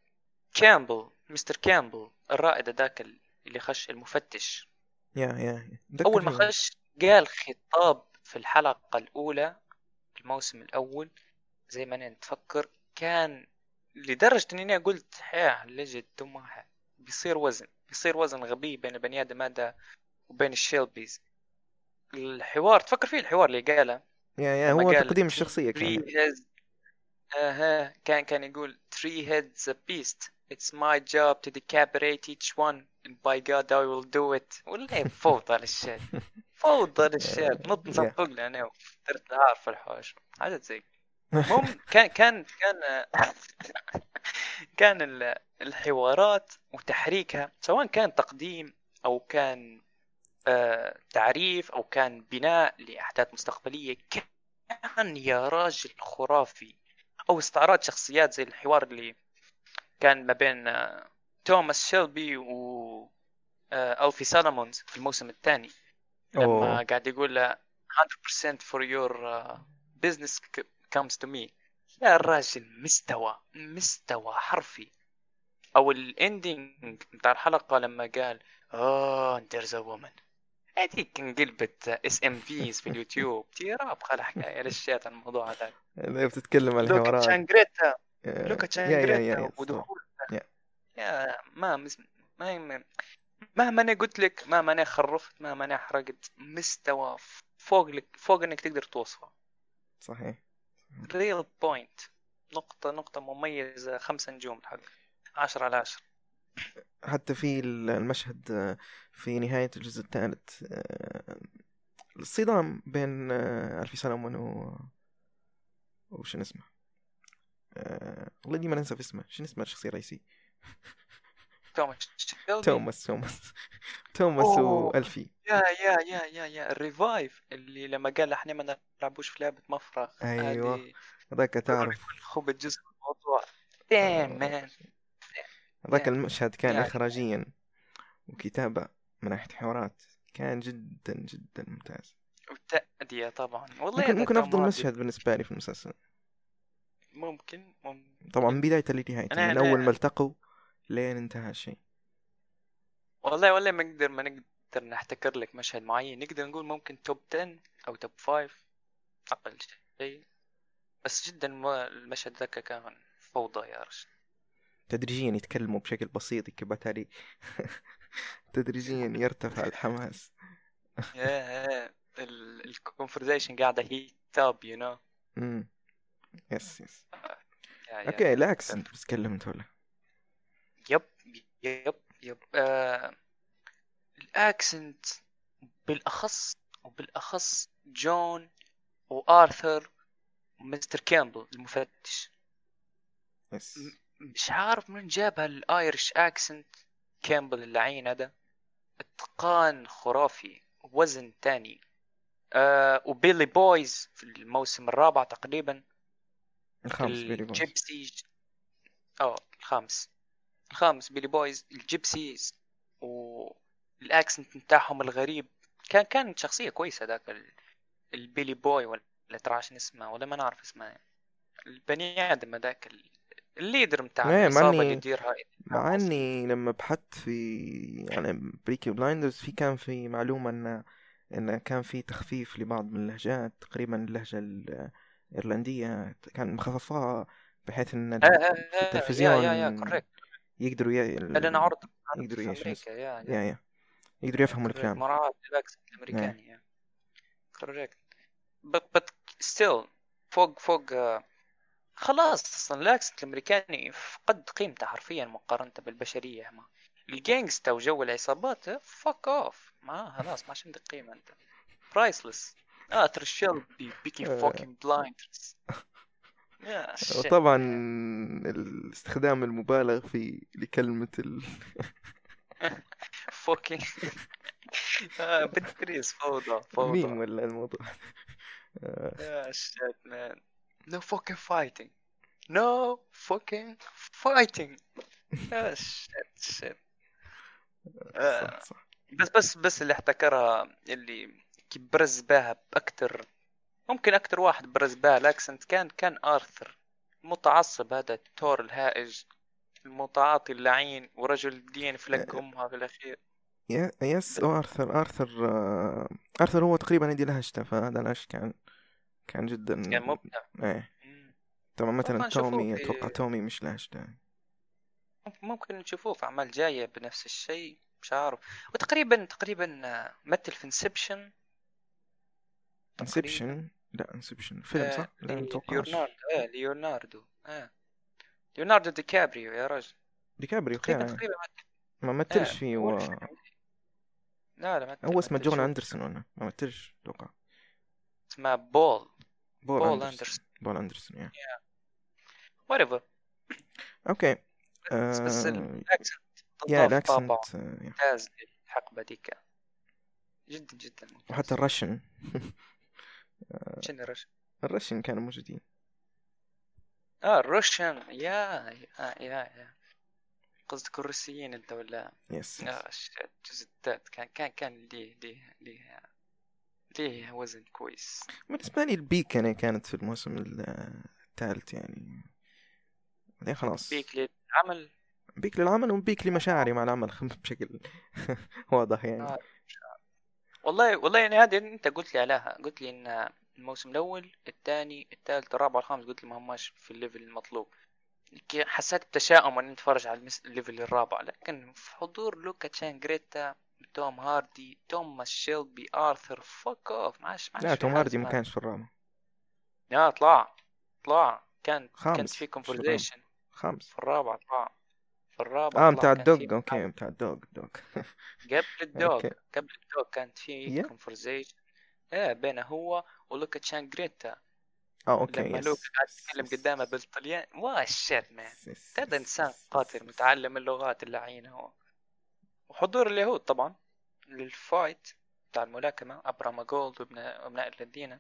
كامبل مستر كامبل الرائد ذاك اللي خش المفتش. يا يا أول ما. خش قال خطاب في الحلقة الأولى الموسم الأول زي ما أنا نتفكر كان لدرجة إني أنا قلت حياه لجد دمها بيصير وزن بيصير وزن غبي بين البني آدم هذا وبين الشيلبيز. الحوار تفكر فيه الحوار اللي قاله؟ يا لما هو تقديم "Team الشخصية كان أها كان كان يقول three heads a beast. It's my job to decapitate each one and by God I will do it. ولا فوضى للشيء [LAUGHS] فوضى للشيء نط نصفق له أنا درت عارف الحوش. حاجة زي. المهم كان كان كان [LAUGHS] كان ال- الحوارات وتحريكها سواء كان تقديم أو كان آه، تعريف أو كان بناء لأحداث مستقبلية كان يا راجل خرافي. أو استعراض شخصيات زي الحوار اللي كان ما بين آه، توماس شيلبي و آه، ألفي سالمونز في الموسم الثاني. لما أوه. قاعد يقول له 100% for your uh, business comes to me. يا الراجل مستوى مستوى حرفي. أو الاندنج بتاع الحلقة لما قال آه there's a woman. هذيك انقلبت اس ام فيز في اليوتيوب. تيراب خل حكايه للشيت عن الموضوع هذا؟ إذا بتتكلم عن لوكا الحوارات. تشانجريتا آه، لوكا يا يا يا تشانجريتا يا ودخول. يا. يا ما مس... ما ما- مهما أنا قلت لك مهما أنا خرفت مهما أنا حرقت مستوى فوق لك فوق إنك تقدر توصفه. صحيح. real point نقطة نقطة مميزة خمسة نجوم الحق. عشرة على عشرة. حتى في المشهد آه، في نهاية الجزء الثالث آه، الصدام بين آه، ألفي سولومون و وشنو اسمه؟ والله ديما ننسى في اسمه. شنو اسمه الشخصية الرئيسية؟ توماس. توماس توماس. توماس أوه. وألفي. يا يا يا يا يا. الريفايف اللي لما قال إحنا ما نلعبوش في لعبة مفرغ. أيوة. هذه هذاك تعرف. خب الجزء الموضوع. Yeah. المشهد كان يعني. إخراجيا. وكتابة من ناحية حوارات. كان جدا جدا ممتاز. والتأدية طبعا. والله ممكن ممكن أفضل. مشهد بالنسبة لي في المسلسل. ممكن ممكن. طبعا من بداية لنهايته من أنا- أول ما التقوا لين انتهى الشيء. والله والله ما نقدر ما نقدر نحتكر لك مشهد معين. نقدر نقول ممكن توب 10 أو توب 5 أقل شيء. بس جدا المشهد ذاك كان فوضى يا رجل. تدريجيا يتكلموا بشكل بسيط كبتالي [LAUGHS] تدريجيا يرتفع الحماس. yeah ال conversation قاعدة هي top you know امم yes yes okay ال accent بس تكلمت ولا؟ yep yep yep. آه ال accent بالأخص وبالأخص جون وآرثر ومستر كامبل المفتش. yes مش عارف من جاب هال Irish accent كامبل اللعين هذا. إتقان خرافي وزن تاني. آه وبيلي بويز في الموسم الرابع تقريبا. الخامس بيلي بويز. ال gypsy آه الخامس. الخامس بيلي بويز. ال gypsies وال accent بتاعهم الغريب. كان كان شخصية كويسة ذاك ال- البيلي بوي ولا ترى شنو اسمه ولا ما نعرف اسمه البني آدم هذاك ال leader بتاع إيه، إني- اللي يديرها مع إني لما بحثت في يعني بيكي بلايندرز في كان في معلومة إن إن كان في تخفيف لبعض من اللهجات تقريبا اللهجة الإيرلندية كان مخففاها بحيث إن آه، آه، آه، التلفزيون يا يا يقدروا ي... عرض يقدروا أمريكا yeah yeah yeah. يقدروا يفهموا. الكلام. مراعاة لل accent الأمريكاني correct but but still فوق فوق خلاص أصلا الاكسنت الأمريكاني فقد قيمته حرفيا مقارنة بالبشرية. ما الجانجستا وجو العصابات فك اوف ما خلاص ما عندك قيمة أنت. برايسلس ارثر شيلبي بيكي. فوكينج بلايندرز يا shit. وطبعا الاستخدام المبالغ في لكلمة ال... [LAUGHS] فوكينج [LAUGHS] آه بالتريس فوضى فوضى. مين ولا الموضوع؟ Yeah, shit, man. No fucking fighting. No fucking fighting. Yeah, [LAUGHS] shit, shit. آه، بس بس بس اللي احتكرها اللي برز بها بأكتر ممكن أكتر واحد برز بها ال accent كان كان آرثر. المتعصب هذا الثور الهائج المتعاطي اللعين ورجل الدين فلق أمها في الأخير. يا- يس آرثر آرثر آه، آرثر هو تقريبا عندي لهجته فهذا الأش كان كان جدا كان مبدع. إيه. طبعا مثلا تومي أتوقع تومي مش لهجته ممكن نشوفوه في أعمال جاية بنفس الشيء مش عارف. وتقريبا تقريبا آه، مثل في انسبشن انسبشن لا انسبشن فيلم صح؟ لا ليوناردو. إيه ليوناردو. إيه ليوناردو دي كابريو يا رجل. ديكابريو تقريبا خير تقريبا ما مثلش إيه، فيه و... لا لا ما هو اسمه جون. أندرسون ولا؟ ما مثلش أتوقع. اسمه بول. بول, أندرسون. بول أندرسون yeah. whatever okay. بس بس آه، ال accent يا تضاف طابع ال accent آه، yeah. ممتاز للحقبة ديك. جدا جدا ممتاز. وحتى ال Russian. [LAUGHS] شنو رش ال Russian كانوا موجودين. آه ال Russian yeah yeah yeah, yeah. قصدك الروسيين أنت ولا؟ yes آه الش- الجزء الثالث كان كان كان ليه ليه ليه ليه وزن كويس. بالنسبة لي ال peak يعني كانت في الموسم ال- الثالث يعني. بعدين خلاص. بيك للعمل. بيك للعمل وبيك لمشاعري مع العمل بشكل [LAUGHS] واضح يعني. آه. والله والله يعني هذه أنت قلت لي عليها. قلت لي إن الموسم الأول الثاني الثالث الرابع الخامس قلت لي ما هماش في ال level المطلوب. حسيت بتشاؤم وأنا نتفرج على المس... ال level الرابع. لكن في حضور لوكا تشانجريتا توم هاردي توماس شيلبي آرثر fuck off. ما عادش لا توم هاردي ما كانش في الرابع. لا طلع طلع. كان خامس، كانت في. conversation خامس في الرابع طلع في الرابع آه بتاع [LAUGHS] [LAUGHS] الدوج أوكي بتاع الدوج دوج قبل أوكي. قبل ال dog كانت في. conversation إيه بينه هو ولوكا تشانجريتا. آه okay لما لوكا قاعد يتكلم قدامه بالطليان وا shit man هذا إنسان قاتل. متعلم اللغات اللعينة هو وحضور اليهود طبعا لل fight بتاع الملاكمة ابراما جولد وابن ابناء الذين.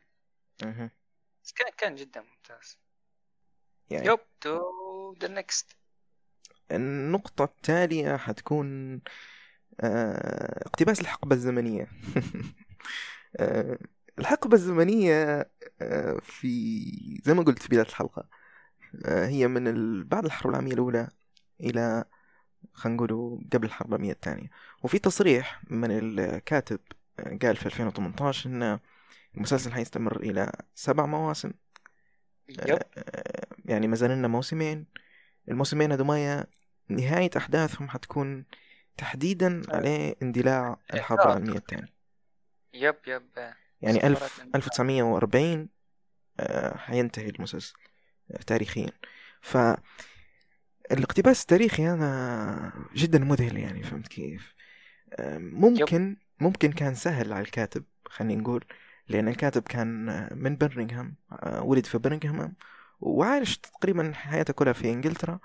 كان كان جدا ممتاز. يعني. yep to the next النقطة التالية حتكون آه، اقتباس الحقبة الزمنية. [LAUGHS] آه، الحقبة الزمنية آه، في زي ما قلت في بداية الحلقة. آه، هي من ال... بعد الحرب العالمية الأولى إلى خلينا نقولوا قبل الحرب العالمية الثانية. وفي تصريح من الكاتب قال في 2018 إن المسلسل حيستمر إلى سبع مواسم. يب. آه، يعني ما زال لنا موسمين. الموسمين هذوما نهاية أحداثهم حتكون تحديدا على اندلاع الحرب. العالمية الثانية. يب يب. يعني ألف. ألف وتسعمية وأربعين حينتهي المسلسل آه، تاريخيا. ف الاقتباس التاريخي هذا جدا مذهل يعني فهمت كيف؟ آه، ممكن ممكن كان سهل على الكاتب خلينا نقول لأن الكاتب كان من برمنغهام آه، ولد في برمنغهام وعايش تقريبا حياته كلها في إنجلترا.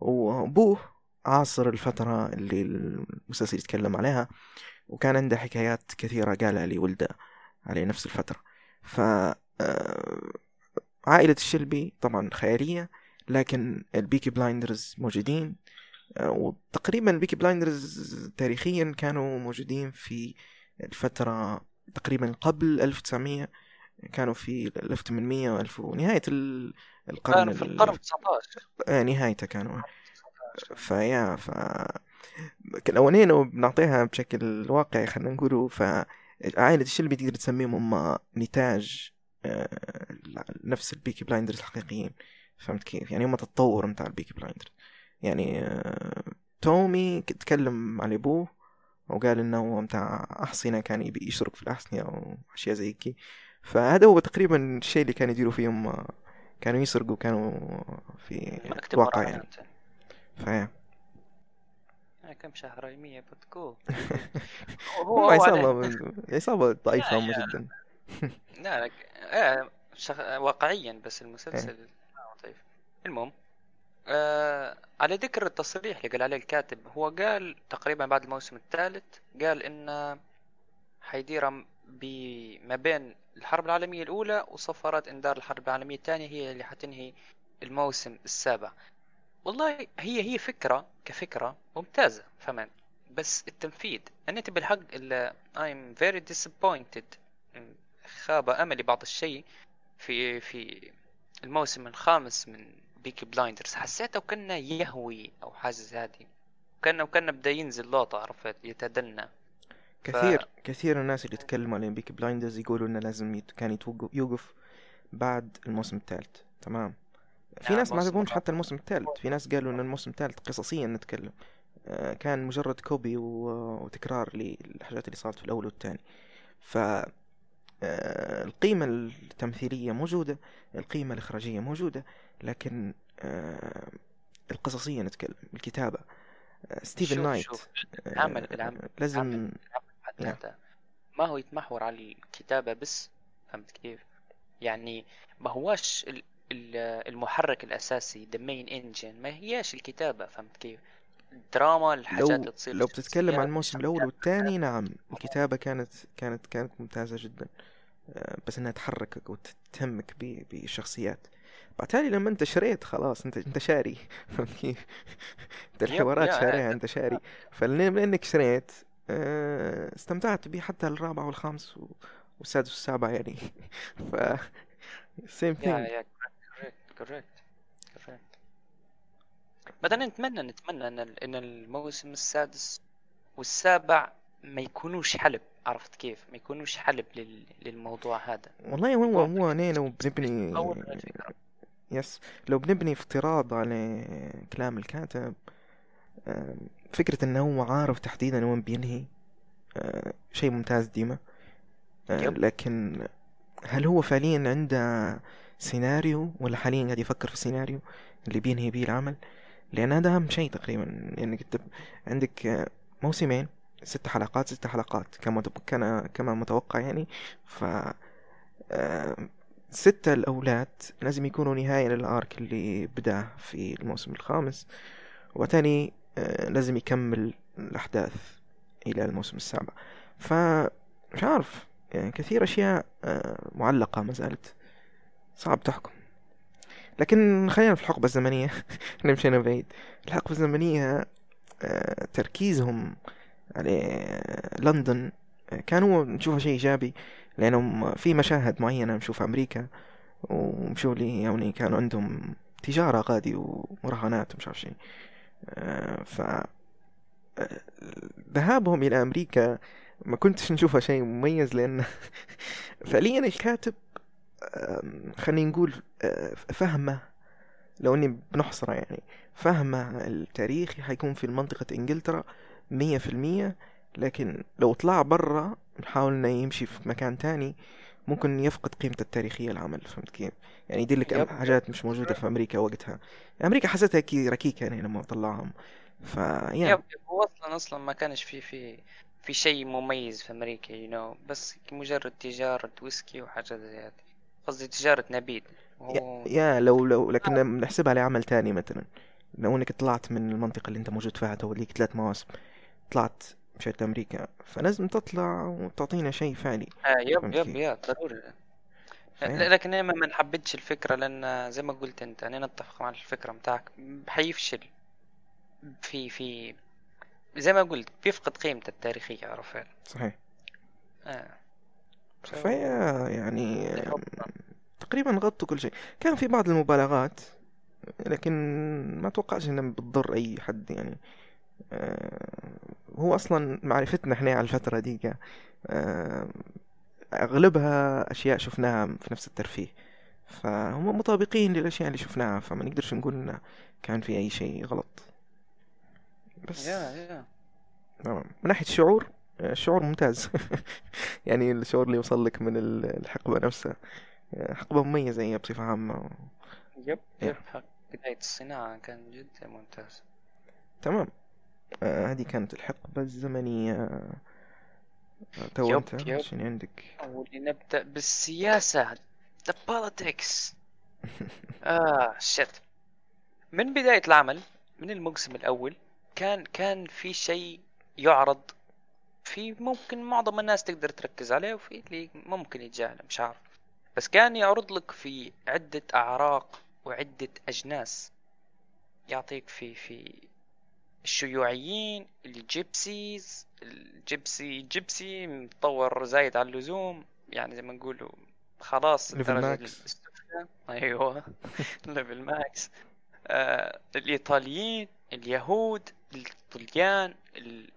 وأبوه عاصر الفترة اللي المسلسل يتكلم عليها وكان عنده حكايات كثيرة قالها لولده على نفس الفترة. ف آه، عائلة الشلبي طبعا خيالية لكن البيكي بلايندرز موجودين. آه، وتقريبا البيكي بلايندرز تاريخيا كانوا موجودين في الفترة تقريبا قبل 1900 كانوا في 1800 و 1000 ونهاية ال- القرن كانوا في ال- القرن 19 آه، نهايته كانوا. ف yeah ف الأولين لو بنعطيها بشكل واقعي خلينا نقوله فعائلة الشلبي تقدر تسميهم هم نتاج آه، نفس البيكي بلايندرز الحقيقيين. فهمت كيف؟ يعني هم تطور متاع البيكي بلايندرز. يعني آه، تومي تكلم على أبوه. وقال إنه هو متاع أحصنة كان يبي يشرك في الأحصنة وأشياء زي كي. فهذا هو تقريبا الشيء اللي كانوا يديروا فيهم كانوا يسرقوا كانوا في وراء يعني. فيا. [LAUGHS] آه، كم شهريمية بتقول هم عصابة عصابة ضعيفة هم جدا. لا لك آه شخ... واقعيا بس المسلسل آه طيب المهم. آه على ذكر التصريح اللي قال عليه الكاتب هو قال تقريبا بعد الموسم الثالث قال إن حيدير ما بين الحرب العالمية الأولى وصفارات إنذار الحرب العالمية الثانية هي اللي حتنهي الموسم السابع. والله هي هي فكرة كفكرة ممتازة فهمت بس التنفيذ أنا تبي الحق ال I'm very disappointed. خاب أملي بعض الشيء في في الموسم الخامس من بيكي بلايندرز. حسيته كأنه يهوي أو حاجة زي هذه. كأنه كأنه بدأ ينزل لوطة عرفت؟ يتدنى كثير كثير الناس اللي يتكلموا عن بيكي بلايندرز يقولوا إنه لازم يت... كان يتوقف يوقف بعد الموسم الثالث. تمام. في نعم، ناس ما عجبهمش. حتى الموسم الثالث. في ناس قالوا إن الموسم الثالث قصصيا نتكلم. آه، كان مجرد copy. وتكرار للحاجات اللي صارت في الأول والثاني. ف آه، القيمة التمثيلية موجودة القيمة الإخراجية موجودة. لكن آه، القصصية نتكلم الكتابة آه، ستيفن شوف نايت شوف آه، العمل العمل لازم العمل حتى نعم. هذا ما هو يتمحور على الكتابة بس فهمت كيف؟ يعني ما هواش ال- ال- المحرك الأساسي the main engine ما هياش الكتابة فهمت كيف؟ الدراما الحاجات لو اللي تصير لو بتتكلم عن الموسم الشخصيات والثاني نعم الكتابة كانت كانت كانت ممتازة جدا آه، بس إنها تحركك وتهمك بالشخصيات بالتالي لما انت شريت خلاص انت انت شاري؟ [LAUGHS] انت الحوارات شاريها انت شاري. فلانك شريت آه، استمتعت به حتى الرابع والخامس والسادس والسابع يعني. [LAUGHS] ف سيم ثينج كوريكت correct بعدين نتمنى نتمنى إن إن الموسم السادس والسابع ما يكونوش حلب. عرفت كيف؟ ما يكونوش حلب لل... للموضوع هذا. والله هو هو أنا لو بنبني yes. لو بنبني افتراض على كلام الكاتب فكرة إنه هو عارف تحديدا وين بينهي آه، شيء ممتاز ديما. آه،. لكن هل هو فعليا عنده سيناريو ولا حاليا قاعد يفكر في السيناريو اللي بينهي بيه العمل؟ لأن هذا أهم شيء تقريبا. يعني عندك آه، موسمين ست حلقات ست حلقات كما كما متوقع يعني. ف ستة الأولاد لازم يكونوا نهاية للآرك اللي بدأ في الموسم الخامس. وتاني آه، لازم يكمل الأحداث إلى الموسم السابع. فمش عارف يعني كثير أشياء آه، معلقة ما زالت صعب تحكم. لكن خلينا في الحقبة الزمنية. [LAUGHS] إحنا مشينا بعيد. الحقبة الزمنية آه، تركيزهم على لندن كان هو نشوفه شيء إيجابي. لأنهم في مشاهد معينة نشوف أمريكا ومشوا لي يعني كانوا عندهم تجارة غادي ومراهنات ومش عارف شيء آه، ف آه، ذهابهم إلى أمريكا ما كنتش نشوفها شيء مميز لأن [LAUGHS] فعليا الكاتب خلينا نقول آه، فهمه. لو إني بنحصره يعني فهمه التاريخي حيكون في منطقة إنجلترا مية في المية لكن لو طلع برا نحاول إنه يمشي في مكان تاني ممكن يفقد قيمته التاريخية العمل فهمت كيف؟ يعني يدلك yep. حاجات مش موجودة في أمريكا وقتها. أمريكا حسيتها كي ركيكة يعني لما طلعهم. فيا يب يب. هو أصلا أصلا ما كانش في في في شيء مميز في أمريكا you know بس مجرد تجارة ويسكي وحاجات زي هذه قصدي تجارة نبيد وهو يا لو لو لكن نحسبها لعمل تاني مثلا. لو إنك طلعت من المنطقة اللي أنت موجود فيها تو ليك ثلاث مواسم طلعت مشيت أمريكا فلازم تطلع وتعطينا شيء فعلي. آه يب يب؟ يا ضروري. لكن أنا ما حبيتش الفكرة لأن زي ما قلت أنت أنا اتفق مع الفكرة متاعك حيفشل. في في زي ما قلت بيفقد قيمته التاريخية عرفت؟ صحيح. آه. فيا يعني تقريبا غطوا كل شيء. كان في بعض المبالغات لكن ما اتوقعش إنها بتضر أي حد يعني. هو أصلا معرفتنا إحنا على الفترة دي آه، أغلبها أشياء شفناها في نفس الترفيه. فهم مطابقين للأشياء اللي شفناها فما نقدرش نقول انه كان في أي شيء غلط. بس يا من ناحية الشعور آه، الشعور ممتاز. [LAUGHS] يعني الشعور اللي يوصل لك من ال- الحقبة نفسها آه، حقبة مميزة هي بصفة عامة. يب. يب. حق بداية الصناعة كان جدا ممتاز. تمام. آه، هذه كانت الحقبة الزمنية. آه، تو انت. عشان عندك؟ ولنبدأ بالسياسة. The politics. [LAUGHS] آه شت من بداية العمل من الموسم الأول كان كان في شيء يعرض في ممكن معظم الناس تقدر تركز عليه وفي اللي ممكن يتجاهله مش عارف. بس كان يعرض لك في عدة أعراق وعدة أجناس. يعطيك في في الشيوعيين ال gypsies ال gypsy gypsy متطور زايد عن اللزوم يعني زي ما نقولوا خلاص max. [LAUGHS] أيوه. [LAUGHS] level max آه الإيطاليين اليهود الطليان ال...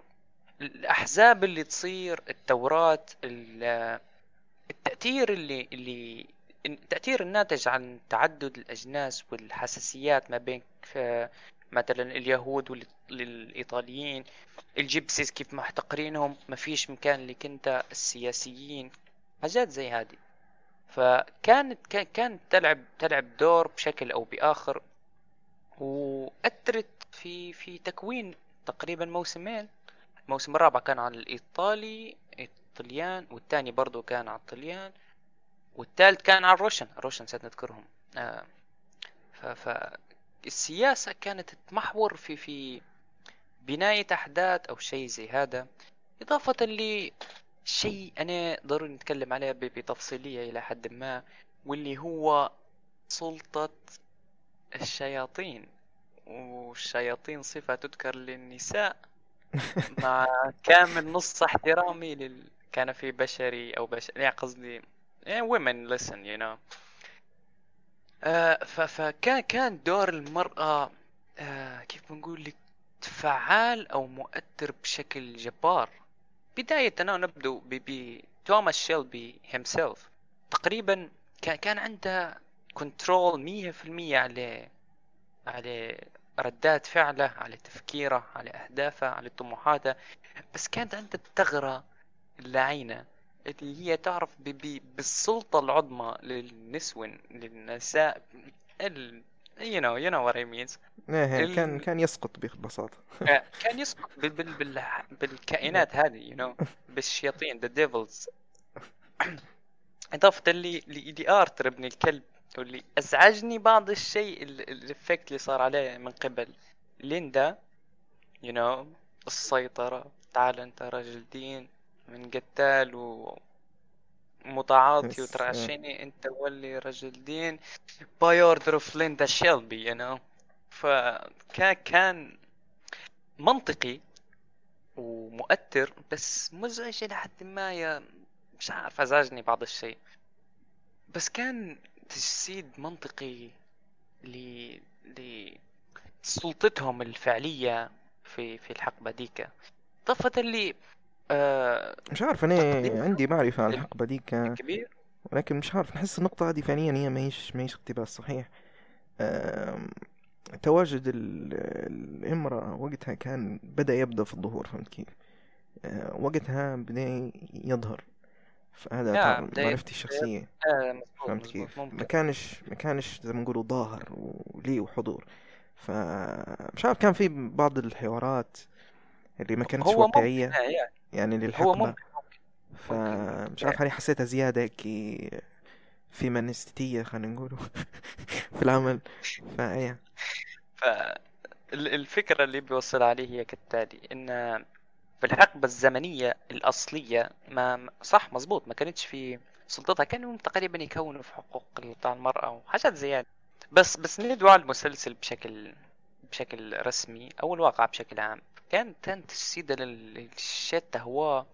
الأحزاب اللي تصير الثورات ال- التأثير اللي اللي التاثير الناتج عن تعدد الأجناس والحساسيات ما بين ف- مثلا اليهود وال- والايطاليين الجيبسيز كيف محتقرينهم ما فيش مكان لك انت السياسيين حاجات زي هذه. فكانت كا- كانت تلعب تلعب دور بشكل أو بآخر وأثرت في في تكوين تقريبا موسمين. الموسم الرابع كان على الإيطالي الطليان والثاني برضو كان على الطليان والثالث كان على ال Russian ال Russian نسيت نذكرهم آه ف السياسة كانت تمحور في في بناية أحداث أو شيء زي هذا. إضافة لشيء أنا ضروري نتكلم عليه بتفصيلية إلى حد ما واللي هو سلطة الشياطين. والشياطين صفة تذكر للنساء. [LAUGHS] مع كامل نص احترامي لل... كان في بشري أو بشري يعني قصدي يعني women listen you know. فكان كان دور المرأة آه كيف بنقول لك فعال أو مؤثر بشكل جبار. بداية نبدو ب... ب... توماس شيلبي himself. تقريبا كان كان عنده كنترول مية في المية على على ردات فعله على تفكيره على أهدافه على طموحاته. بس كانت عنده الثغرة اللعينة. اللي هي تعرف ب- ب- بالسلطة العظمى للنسون للنساء ال... you know you know what I mean. إيه ال- كان كان يسقط ببساطة. آه، [LAUGHS] كان يسقط بال... بال... بال... بالكائنات هذه you know بالشياطين the devils. إضافة اللي آرتر ابن الكلب واللي أزعجني بعض الشيء ال- ال effect اللي صار عليه من قبل. ليندا you know السيطرة تعال أنت رجل دين. من قتال و متعاطي بس، وترعشيني أنت ولي رجل دين. by order of ليندا شيلبي you know. فكان كان منطقي ومؤثر بس مزعج إلى حد ما يا مش عارف أزعجني بعض الشيء. بس كان تجسيد منطقي ل لسلطتهم الفعلية في في الحقبة ديكا إضافة لي آه مش عارف أنا تقديم عندي معرفة عن الحقبة ديك. كبير ولكن مش عارف نحس النقطة هذه فعليا هي ما هيش ما هيش اقتباس صحيح. آم، تواجد ال- الإمرأة وقتها كان بدأ يبدأ في الظهور فهمت كيف؟ آه، وقتها بدأ يظهر. فهذا بدأ معرفتي الشخصية. آه فهمت كيف؟ ما كانش ما كانش زي ما نقولوا ظاهر وليه وحضور. فمش عارف كان في بعض الحوارات اللي ما كانتش آه يعني يعني هو للحقبة. ممكن فمش عارف هل حسيتها زيادة هيك فيمانيستية خلينا نقوله. [LAUGHS] في العمل. فايه فالفكرة اللي بيوصل عليه هي كالتالي إن في الحقبة الزمنية الأصلية ما صح مزبوط ما كانتش في سلطتها كانوا تقريبا يكونوا في حقوق بتاع المرأة وحاجات زي هذه بس بس ندعو على المسلسل بشكل بشكل رسمي أو الواقع بشكل عام. كان كان تجسيد للشات هو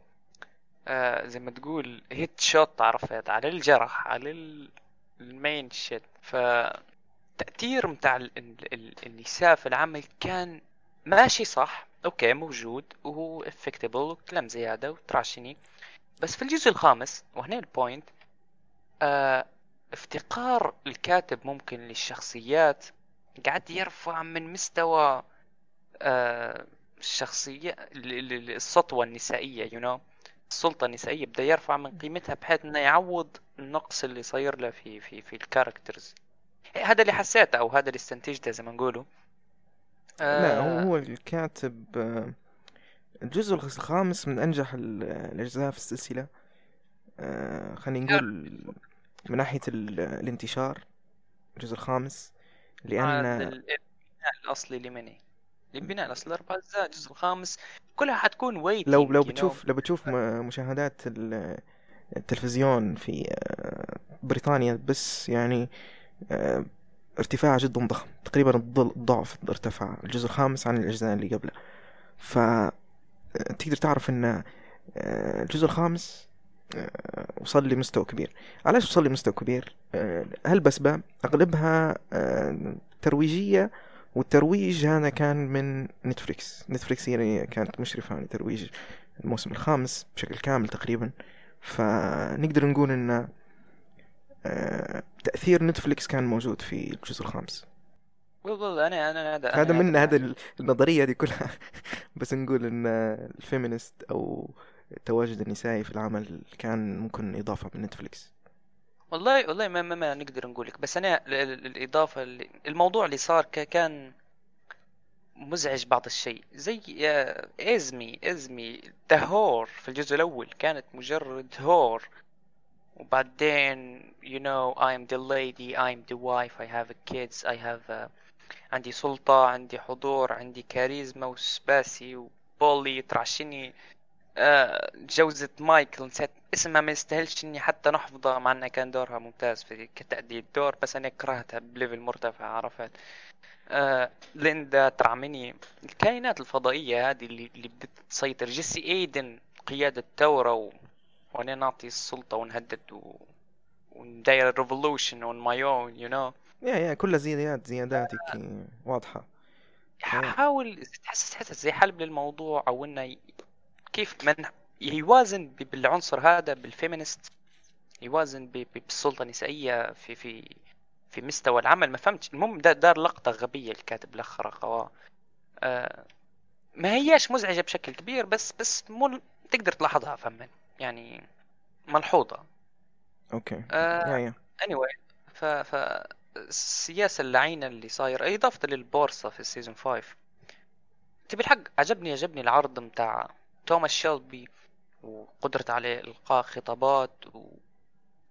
آه زي ما تقول هيت شوت عرفت على الجرح على ال- المين شيت ف التأثير متاع ال- ال- ال- النساء في العمل كان ماشي صح okay موجود وهو acceptable وكلام زي هذا وتراشيني. بس في الجزء الخامس وهنا ال point آه افتقار الكاتب ممكن للشخصيات قاعد يرفع من مستوى آه الشخصية ال- ال- السطوة النسائية you know. السلطة النسائية بدأ يرفع من قيمتها بحيث إنه يعوض النقص اللي صاير له في في في ال characters هذا اللي حسيته أو هذا اللي استنتجته زي ما نقولوا. لا هو آه. هو الكاتب آه، الجزء الخامس من أنجح ال- الأجزاء في السلسلة. آه، خلينا نقول من ناحية ال- الانتشار الجزء الخامس البناء الأصلي لمني؟ البناء الاصلي أربع اجزاء الجزء الخامس. كلها حتكون ويتنج لو لو بتشوف لو بتشوف مشاهدات ال- التلفزيون في آه، بريطانيا بس يعني آه، ارتفاع جدا ضخم. تقريبا الض- الضعف ارتفع الجزء الخامس عن الأجزاء اللي قبله. ف آه، تقدر تعرف إن الجزء الخامس وصل لمستوى كبير. علاش وصل لمستوى كبير؟ هالنسبة أغلبها ترويجية والترويج هذا كان من نتفليكس نتفليكس هي اللي كانت مشرفة على ترويج الموسم الخامس بشكل كامل تقريبا. فنقدر نقول إن آه، تأثير نتفليكس كان موجود في الجزء الخامس. والله أنا أنا هذا هذا من هذا معك. ال- النظرية دي كلها. [LAUGHS] بس نقول إن ال feminist أو التواجد النسائي في العمل كان ممكن إضافة من نتفليكس والله والله ما, ما, ما نقدر نقول لك بس أنا ال- ال- الإضافة اللي الموضوع اللي صار كان مزعج بعض الشيء. زي إزمي إزمي دهور في الجزء الأول كانت مجرد whore وبعدين you know I'm the lady I'm the wife I have kids I have uh, عندي سلطة عندي حضور عندي كاريزما وسباسي وبولي ترعشني. آه، جوزة مايكل نسيت اسمها ما يستاهلش إني حتى نحفظها مع إنها كان دورها ممتاز في كتأدية دور بس أنا كرهتها ب level مرتفع عرفت؟ آه ليندا ترعمني الكائنات الفضائية هذه اللي, اللي بدت تسيطر. جيسي إيدن قيادة ثورة و... وأنا نعطي السلطة ونهدد و... ونداير revolution on my own you know يا يا كلها زيادات زيادات واضحة. حاول تحس تحس زي حلب للموضوع أو إنه كيف من يوازن بالعنصر هذا بال feminist. يوازن ب- ب- بالسلطة النسائية في في في مستوى العمل. ما فهمتش. المهم دا- دار لقطة غبية الكاتب لخرة قواه. آه ما هياش مزعجة بشكل كبير بس بس مو تقدر تلاحظها فهمن يعني ملحوظة. okay. آه anyway ف ف السياسة اللعينة اللي صايرة. إضافة للبورصة في ال season 5 تبي الحق؟ عجبني عجبني العرض متاع توماس شيلبي وقدرته على إلقاء خطابات و...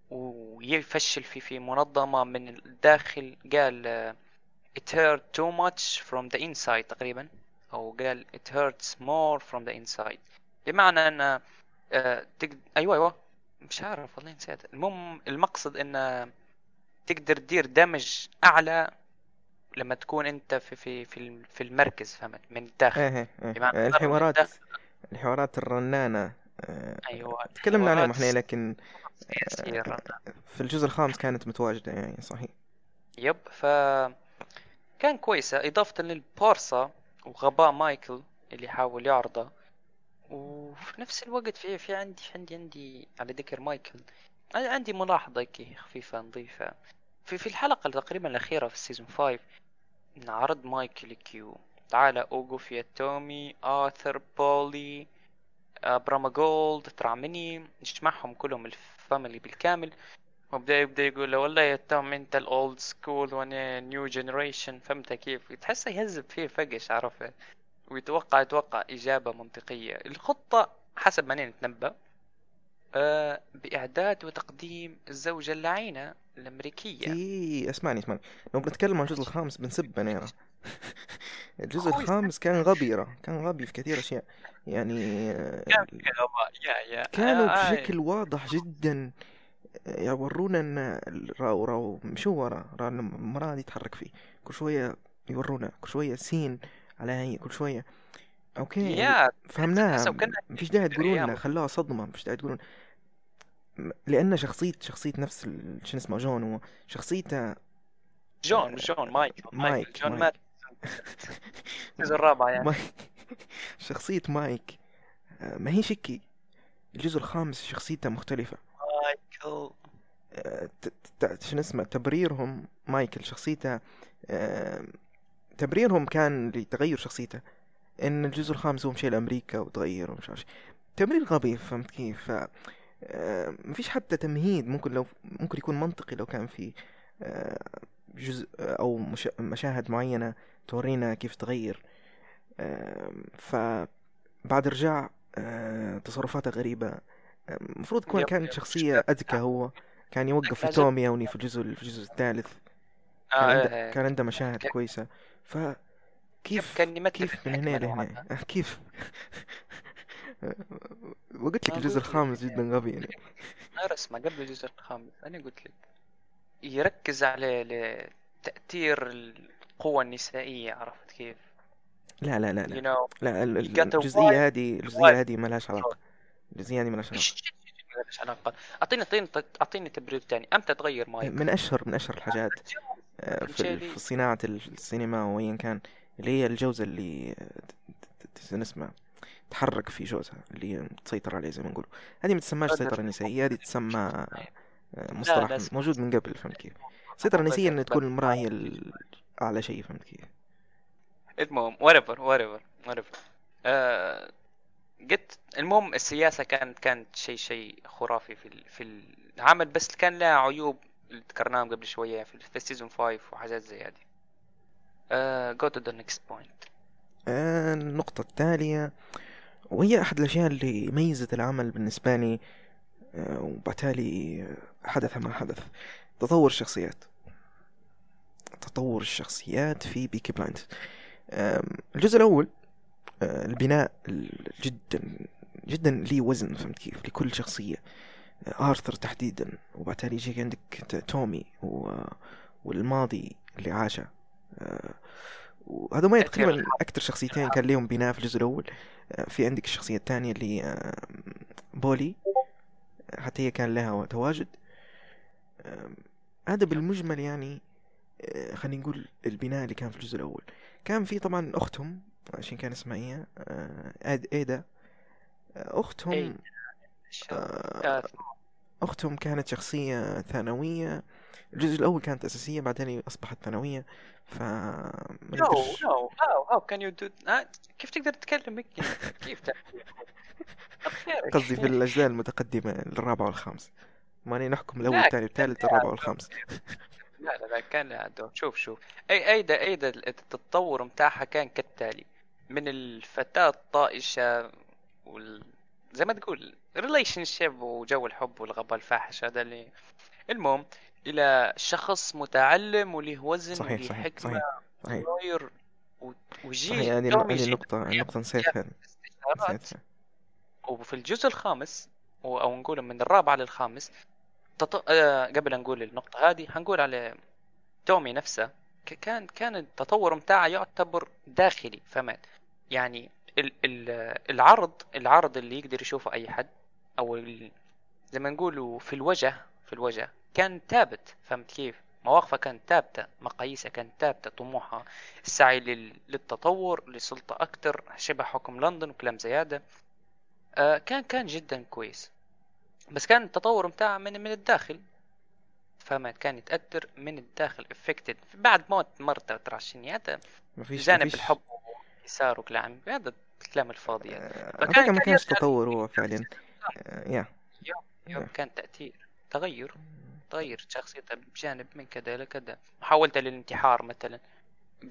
ويفشل في في منظمة من الداخل. قال it hurt too much from the inside تقريبا. أو قال it hurts more from the inside. بمعنى أن آه، تقد... أيوة أيوة. مش عارف والله نسيت. المهم المقصد أن تقدر تدير دمج أعلى لما تكون أنت في في في الم- في المركز فهمت؟ من الداخل. إيه بمعنى إيه. من الحوارات. الداخل. الحوارات الرنانة آه، أيوة تكلمنا الحوارات إحنا لكن الرنة. في الجزء الخامس كانت متواجدة يعني صحيح. yep ف كان كويسة. إضافة للبورصة وغباء مايكل اللي حاول يعرضه وفي نفس الوقت في في عندي في عندي عندي على ذكر مايكل عندي ملاحظة كي خفيفة نظيفة في في الحلقة تقريبا الأخيرة في ال season 5 عرض مايكل كيو. تعال اوجو فيا تومي آثر بولي براما جولد ترعمني نجمعهم كلهم الفاميلي بالكامل. وبدا يبدأ يقول له والله يا توم أنت الأولد سكول وأنا نيو جنريشن فهمت كيف؟ تحسه يهذب فيه فقش عرفت؟ ويتوقع يتوقع إجابة منطقية. الخطة حسب ما نتنبأ آه بإعداد وتقديم الزوجة اللعينة الأمريكية. في اسمعني اسمعني. لو بنتكلم عن الجزء الخامس بنسب بنيرة. [LAUGHS] الجزء. الخامس كان غبيرة كان غبي في كثير أشياء. يعني آه، كانوا آه، بشكل واضح جدا آه، يورونا إن راو راو شو ورا راو المرأة دي تتحرك فيه. كل شوية يورونا كل شوية سين على هي كل شوية. أوكي يا فهمناها مفيش داعي تقولوا لنا. خلوها صدمة مفيش داعي تقولون. لأن شخصية شخصية نفس شو اسمه جون هو شخصيته جون جون مايك مايك، جون مايك. مات. الجزء الرابع يعني. شخصية مايك. آه، ما هي شكي. الجزء الخامس شخصيته مختلفة. مايكل. آه، ت- ت- شنو اسمه؟ تبريرهم مايكل شخصيته تبريرهم كان لتغير شخصيته. إن الجزء الخامس هو مشي لأمريكا وتغير ومش عارف شي. تبرير غبي فهمت كيف؟ ف آه، مفيش حتى تمهيد. ممكن لو ممكن يكون منطقي لو كان في آه، جزء أو مش- مشاهد معينة تورينا كيف تغير. آه، فبعد رجع آه، تصرفاته غريبة. آه، المفروض يكون يب، كانت شخصية أذكى هو. كان يوقف في تومي يوني في الجزء في الجزء الثالث. كان آه عنده إيه. كان عنده مشاهد كان- كويسة. ف كيف كان كيف من هنا لهنا؟ آه، [LAUGHS] كيف؟ وقلت لك ما الجزء الخامس جدا غبي يعني. [LAUGHS] أنا رسمة قبل الجزء الخامس أنا قلت لك يركز على تأثير القوة النسائية عرفت كيف؟ لا لا لا you لا know لا You got a الجزئية هذه الجزئية هذه ما لهاش علاقة الجزئية هذه ما لهاش علاقة علاقة؟ أعطيني أعطيني أعطيني تبرير ثاني أمتى تغير مايك؟ من أشهر من أشهر الحاجات آه، في. في صناعة السينما وأيا كان اللي هي الجوزة اللي نسمع تحرك في جوزها اللي تسيطر عليه زي ما نقول هذه ما تسماش. سيطرة نسائية هذه تسمى آه، مصطلح لا، موجود من قبل فهمت كيف السيطرة النسائية بس- تكون المرأة هي أعلى شيء فهمت كيف المهم whatever whatever آه قلت المهم السياسة كانت كانت شيء شيء خرافي في ال- في العمل بس كان لها عيوب اللي ذكرناهم قبل شوية في, في ال season 5 وحاجات زي هذه. To the next point. آه، النقطة التالية وهي أحد الأشياء اللي ميزت العمل بالنسبة لي آه، وبالتالي حدث ما حدث تطور الشخصيات تطور الشخصيات في Peaky Blinders الجزء الأول آه، البناء ال- جدا جدا ليه وزن فهمت كيف؟ لكل شخصية. آه، آرثر تحديدا وبالتالي يجيك عندك تومي و... والماضي اللي عاشه. آه، وهذا تأثير تقريبا. أكثر شخصيتين كان لهم بناء في الجزء الأول. في عندك الشخصية الثانية اللي بولي. حتى هي كان لها تواجد هذا بالمجمل يعني خلينا نقول البناء اللي كان في الجزء الأول. كان في طبعا أختهم عشان كان اسمها إيه آه، آد إيدا. آه،. آه، آه، أختهم كانت شخصية ثانوية. الجزء الأول كانت أساسية بعدين أصبحت ثانوية. ف no, how, how can you do آه، كيف تقدر تتكلم كيف. قصدي في الأجزاء المتقدمة الرابعة والخامسة. ماني نحكم الأول لا، الثاني الثالث الرابع والخامس لا لا لا كان دور شوف شوف. أي ايدا ايدا التطور متاعها كان كالتالي. من الفتاة الطائشة وال... زي ما تقول relationship وجو الحب والغباء الفاحش هذا اللي المهم إلى شخص متعلم وله وزن صحيح وله صحيح حكمة صحيح صحيح. وجيل صحيح هذه النقطة النقطة نسيتها. نسيتها. وفي الجزء الخامس أو نقول من الرابع للخامس تط... آه قبل نقول النقطة هذه حنقول على تومي نفسه كان كان التطور متاعه يعتبر داخلي فهمت؟ يعني ال... ال... العرض العرض اللي يقدر يشوفه أي حد أو ال... زي ما نقولوا في الوجه في الوجه كان ثابت فهمت كيف؟ مواقفه كانت ثابتة مقاييسها كانت ثابتة طموحها السعي لل... للتطور لسلطة أكتر شبه حكم لندن وكلام زي هذا آه كان كان جدا كويس. بس كان التطور متاعه من من الداخل. فهمت؟ كان يتأثر من الداخل افكتد بعد موت مرته هذا ما فيش جانب الحب واليسار وكلام هذا الكلام الفاضي يعني. آه، فكان- على فكرة ما كان كانش تطور هو فعلا آه، يا. يوم كان تأثير تغير. تغير شخصيته بجانب من كذا إلى كذا. محاولته للانتحار مثلا.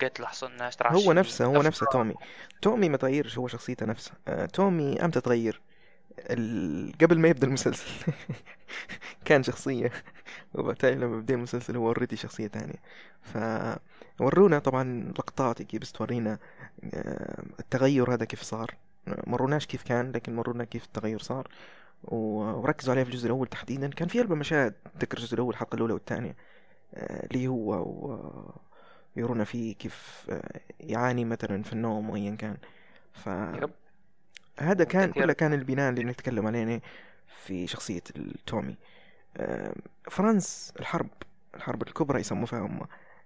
قتل حصن هو نفسه هو نفسه. تومي. تومي ما تغيرش هو شخصيته نفسها آه، تومي إمتى تغير. قبل ما يبدأ المسلسل. [LAUGHS] كان شخصية. وبالتالي لما بدأ المسلسل هو already شخصية تانية فورونا طبعا لقطات كيف بس تورينا آه، التغير هذا كيف صار. مروناش كيف كان لكن مرونا كيف التغير صار. وركزوا عليه في الجزء الأول تحديدا. كان في أربع مشاهد تذكر الجزء الأول الحلقة الأولى والثانية. آه، اللي هو و- يرونا فيه كيف آه، يعاني مثلا في النوم وأيا كان. ف. هذا كان. كله كان البناء اللي نتكلم عليه في شخصية التومي. آم، فرنسا الحرب الحرب الكبرى يسموا فيها هم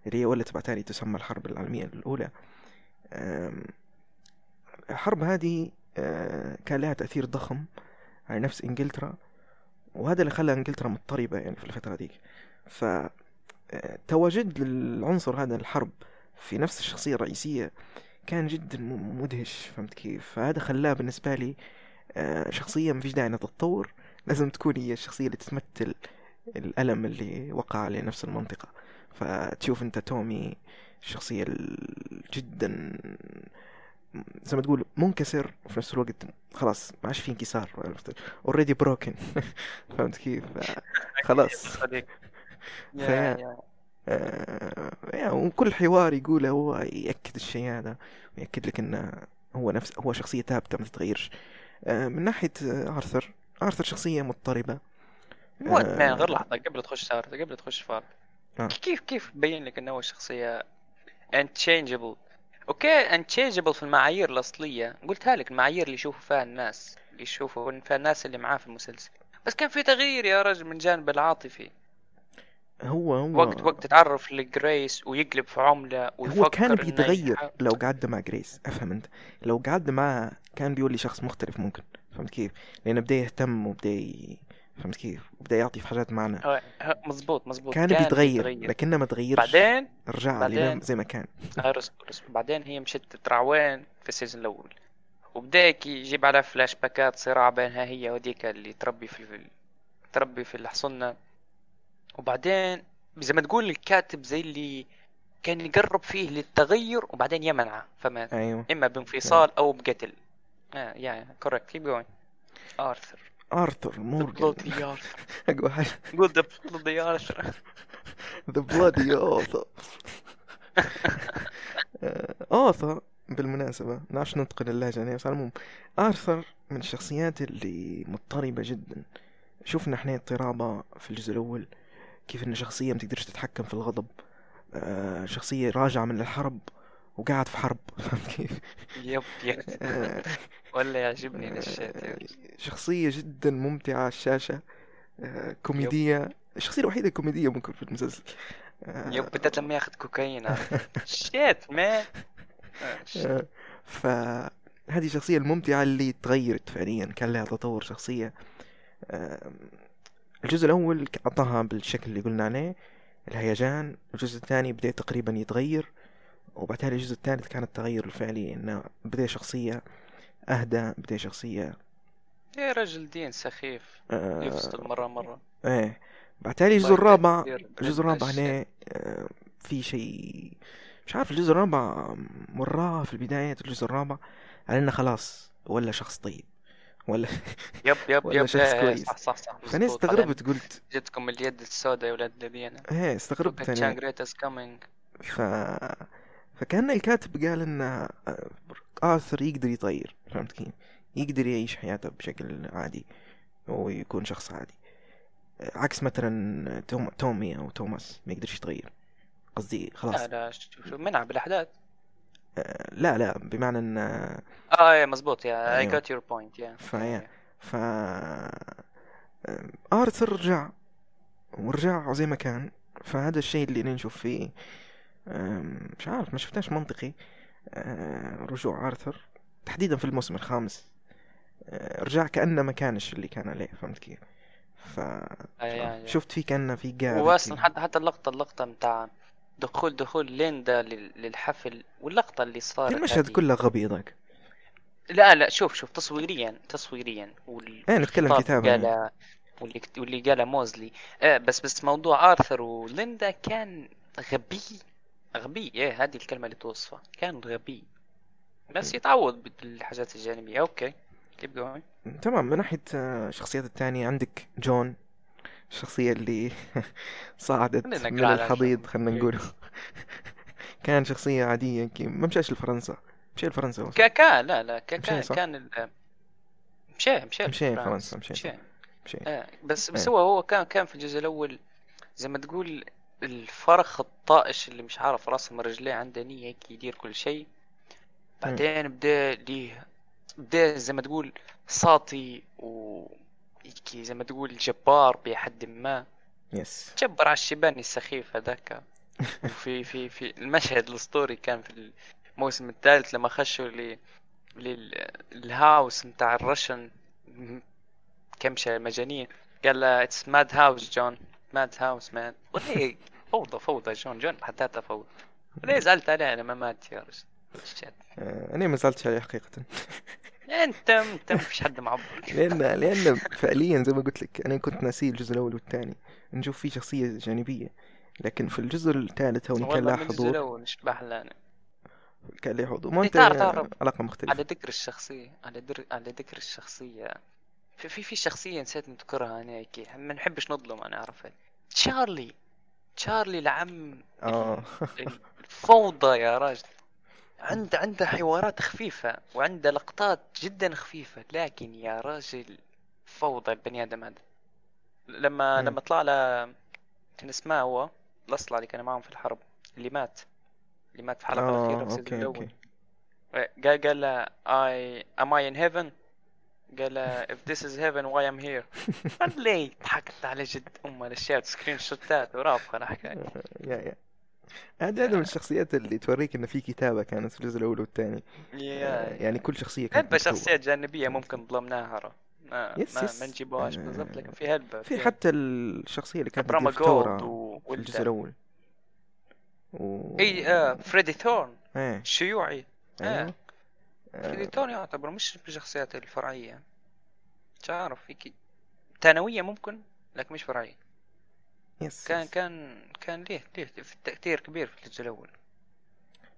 اللي هي ولت بعتالي تسمى الحرب العالمية الأولى. الحرب هذه آه، كان لها تأثير ضخم على نفس إنجلترا وهذا اللي خلى إنجلترا مضطربة يعني في الفترة ديك ف آه، تواجد العنصر هذا الحرب في نفس الشخصية الرئيسية كان جدا مدهش فهمت كيف؟ فهذا خلاه بالنسبة لي آه، شخصية ما فيش داعي إنها تتطور. لازم تكون هي الشخصية اللي تمثل الألم اللي وقع على نفس المنطقة. فتشوف أنت تومي الشخصية ال- جدا زي ما تقول منكسر وفي نفس الوقت خلاص ما عادش في انكسار already broken [LAUGHS] فهمت كيف؟ [LAUGHS] خلاص آه، يعني وكل حوار يقوله هو يأكد الشيء هذا ويأكد لك إنه هو نفس هو شخصية ثابتة ما تتغيرش. آه، من ناحية آرثر آرثر شخصية مضطربة. مو آه. غير لحظة قبل تخش سارة قبل تخش فار آه. كيف كيف تبين لك إنه هو شخصية unchangeable okay unchangeable في المعايير الأصلية. قلتها لك المعايير اللي يشوفوا فيها الناس اللي يشوفوا فيها الناس اللي معاه في المسلسل. بس كان في تغيير يا رجل من جانب العاطفي. هو هو وقت وقت يتعرف لجريس ويقلب في عملة ويفكر هو كان بيتغير لو قعد مع جريس أفهم أنت؟ لو قعد معاه كان بيولي شخص مختلف ممكن فهمت كيف؟ لأنه بدأ يهتم وبدأ ي... فهمت كيف؟ وبدأ يعطي في حاجات معنا. آه، مزبوط مزبوط كان بيتغير لكنه ما تغيرش. بعدين؟ رجع بعدين- زي ما كان. آه، رسم رسم بعدين هي مشت ترعوين في ال season الأول. وبدا يجيب على فلاش باكات صراع بينها هي وديك اللي تربي في ال- تربي في الحصنة. وبعدين زي ما تقول الكاتب زي اللي كان يقرب فيه للتغير وبعدين يمنعه فمات أيوه. إما بانفصال أو بقتل. آه yeah correct keep going آرثر. آرثر مورجان bloody Arthur [LAUGHS] أقوى حاجة. قول the bloody Arthur ذا بلادي اوثر اوثر بالمناسبة نعرفش ننتقل اللهجة يعني بس على العموم. آرثر من الشخصيات اللي مضطربة جدا. شفنا إحنا اضطرابة في الجزء الأول. كيف انه شخصية ما تقدرش تتحكم في الغضب. آه، شخصية راجعة من الحرب وقاعد في حرب [LAUGHS] فهمت كيف؟ يب يب. آه، ولا يعجبني آه، الشيء شخصية جدا ممتعة على الشاشة. آه، كوميدية. الشخصية الوحيدة كوميدية ممكن في المسلسل. آه، يب بالذات لما ياخذ كوكايين [LAUGHS] شيت آه، فهذه الشخصية الممتعة اللي تغيرت فعليا كان لها تطور شخصية. آه، الجزء الأول أعطاها بالشكل اللي قلنا عليه الهيجان الجزء الثاني بدأ تقريبا يتغير وبعدها الجزء الثالث كان التغير الفعلي إنه بدأ شخصية أهدى بدأ شخصية يا رجل دين سخيف آه، يفصل مرة مرة. إيه. بعدها الجزء طيب، الرابع كثير الجزء الرابع. هنا آه، في شيء مش عارف الجزء الرابع مراه في البداية الجزء الرابع على إنه خلاص ولا شخص طيب. ولا يب يب [LAUGHS] ولا يب. شخص إيه، كويس. صح صح صح. فأنا استغربت قلت جتكم اليد السوداء يا ولاد الذين. إيه استغربت يعني ف فكأن الكاتب قال إن آه، آرثر يقدر يطير فهمت كيف؟ يقدر يعيش حياته بشكل عادي ويكون شخص عادي. آه، عكس مثلا توم... تومي أو توماس ما يقدرش يتغير قصدي خلاص. لا لا شوف منع بالأحداث. آه، لا لا بمعنى إن آه yeah مزبوط yeah I. got your point yeah فهي- ف آه، ارثر رجع. ورجع زي ما كان. فهذا الشيء اللي نشوف فيه مش عارف ما شفتهاش منطقي. آه، رجوع آرثر تحديدا في الموسم الخامس. آه، رجع كأنه ما كانش اللي كان عليه فهمت كيف؟ ف شفت فيه كأنه في قاعد واصلا حتى حتى اللقطة اللقطة متاع دخول دخول ليندا لل- للحفل واللقطة اللي صارت المشهد. كله غبي ذاك لا لا شوف شوف تصويريا تصويريا. وال... إيه نتكلم يعني. قالها واللي واللي قاله موزلي. آه بس بس موضوع آرثر وليندا كان غبي. غبي إيه هذه الكلمة اللي توصفه كان غبي. بس يتعوض بالحاجات الجانبية. okay تمام من ناحية آه، الشخصيات التانية عندك جون. الشخصية اللي [LAUGHS] صعدت من الحضيض. خلينا نقول [LAUGHS] كان شخصية عادية كي ما مشاش لفرنسا مشى لفرنسا كا كان لا لا كان؟ كان ال... مشى مشى مشى لفرنسا، فرنسا، مشى. مشى آه بس بس إيه. هو هو كان كان في الجزء الأول زي ما تقول الفرخ الطائش اللي مش عارف راسه من رجليه عنده نية هيك يدير كل شيء بعدين بدا ليه بدا زي ما تقول ساطي و زي ما تقول جبار بحد ما. يس جبر على الشيباني السخيف هذاك. وفي في في المشهد الأسطوري كان في الموسم الثالث لما خشوا ل لل house بتاع ال Russian. كمشة مجانين. قال له it's madhouse John madhouse man فوضى فوضى جون جون حتى فوضى. ليه زعلت عليه لما مات يا رجل. [LAUGHS] أنا ما زعلتش عليه حقيقة. انت انت مفيش حد معبر. لأن لأن فعليا زي ما قلت لك أنا كنت ناسي الجزء الأول والثاني. نشوف فيه شخصية جانبية. لكن في الجزء الثالث هو كان لها من الجزء حضور. الأول لنا كان لها حضور. ما أنت. علاقة مختلفة. على ذكر الشخصية على در... على ذكر الشخصية. في في في شخصية نسيت نذكرها أنا هيك. ما نحبش نظلم أنا عرفت. تشارلي. تشارلي العم آه. الفوضى يا راجل. عنده عنده حوارات خفيفة وعنده لقطات جدا خفيفة. لكن يا راجل فوضى البني آدم هذا. لما مم. لما طلع له كان اسمه هو الأصلع اللي كان معهم في الحرب اللي مات. اللي مات في الحلقة آه الأخيرة في ال season الأول. okay. قال قال له I am I in heaven? قال if this is heaven why I'm here? [LAUGHS] قال لي ضحكت على جد. ام الأشياء screenshot ات ورافقه الحكاية هذه هذا من الشخصيات اللي توريك ان في كتابة كانت في الجزء الأول والثاني. يا يعني كل شخصية كانت هلبة. شخصيات جانبية ممكن ظلمناها. ما yes ما, yes. ما نجيبوهاش آه، بالضبط لكن في هلبة في حتى الشخصية اللي كانت تدير ثورة في الجزء الأول. و... إي آه فريدي ثورن. إيه شيوعي. آه. أيوه. آه، ثورن يعتبر مش من الشخصيات الفرعية. مش عارف فيك ثانوية ممكن لكن مش فرعية. yes كان yes. كان كان ليه ليه في تأثير كبير في الجزء الأول.